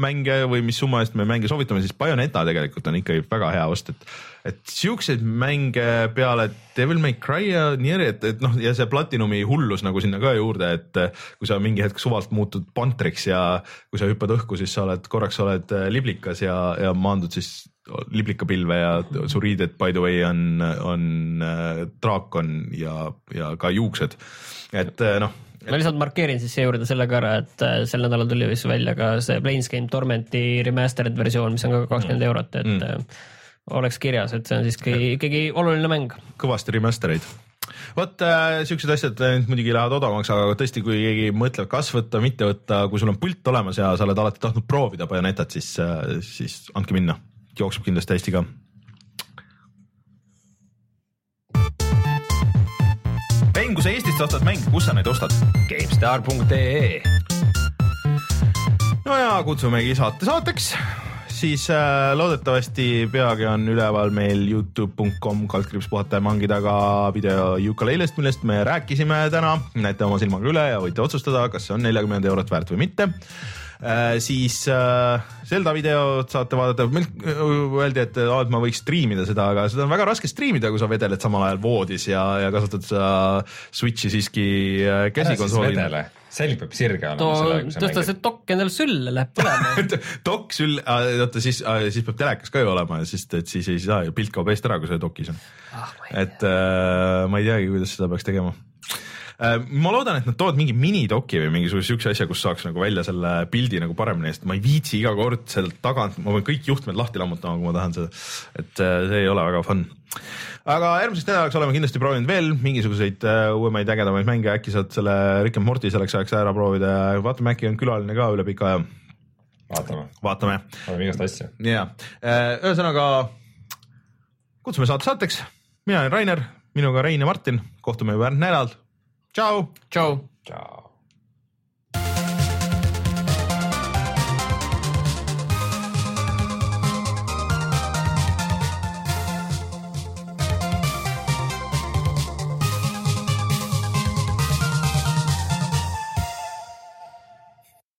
mänge või mis summa eest me mänge soovitame, siis Bayoneta tegelikult on ikkagi väga hea ost, et et siukseid mänge peale Devil May Cry ja nii edasi, et, et noh, ja see Platinumi hullus nagu sinna ka juurde, et äh, kui sa mingi hetk suvalt muutud pantriks ja kui sa hüppad õhku, siis sa oled korraks oled äh, liblikas ja, ja maandud siis liblikapilve ja su riided by the way on, on äh, draakon ja, ja ka juuksed. et noh, ma lihtsalt markeerin siis siia juurde selle ka ära, et sel nädalal tuli vist välja ka see Planescape Tormenti remastered versioon, mis on ka kakskümmend eurot, et mm. Oleks kirjas, et see on siiski ikkagi oluline mäng. kõvasti remaster eid vot äh, siuksed asjad äh, muidugi lähevad odavamaks, aga tõesti, kui keegi mõtleb, kas võtta, mitte võtta, kui sul on pult olemas ja sa oled alati tahtnud proovida Bayonetat, siis, siis andke minna, jookseb kindlasti hästi ka. mäng, kui sa Eestist ostad mänge, kus sa neid ostad? GameStar.ee no ja kutsumegi saate saateks, siis äh, loodetavasti peagi on üleval meil Youtube.com kaldkriips puhata ja mangida ka video Ukulelest, millest me rääkisime täna. näete oma silmaga üle ja võite otsustada, kas see on neljakümmend eurot väärt või mitte. Siis äh, Zelda videot saate vaadata, meil äh, öeldi, et, aa, et ma võiks striimida seda, aga seda on väga raske striimida, kui sa vedeled samal ajal voodis ja, ja kasutad seda Switch'i siiski äh, käsikonsoolina selg peab sirge olema selle, sa tõsta see dokk endale sülle, läheb põlema. dok sul, oota siis, siis peab telekas ka ju olema, sest et siis ei saa ju, pilt kaob eest ära, kui see dokis on. et äh, ma ei teagi, kuidas seda peaks tegema äh,. Ma loodan, et nad toovad mingi minidoki või mingisuguse siukse asja, kus saaks nagu välja selle pildi nagu paremini, sest ma ei viitsi iga kord sealt tagant, ma pean kõik juhtmed lahti lammutama, kui ma tahan seda. et äh, see ei ole väga fun. aga järgmiseks nädalaks oleme kindlasti proovinud veel mingisuguseid äh, uuemaid ägedamaid mänge, äkki saad selle Rick and Morty selleks ajaks ära proovida. Ja vaatame, äkki on külaline ka üle pika aja, vaatame, vaatame. Oleme igast asju. ja ühesõnaga kutsume saate saateks, mina olen Rainer, minuga Rein ja Martin, kohtume juba järgmine nädal. tšau. tšau. tšau.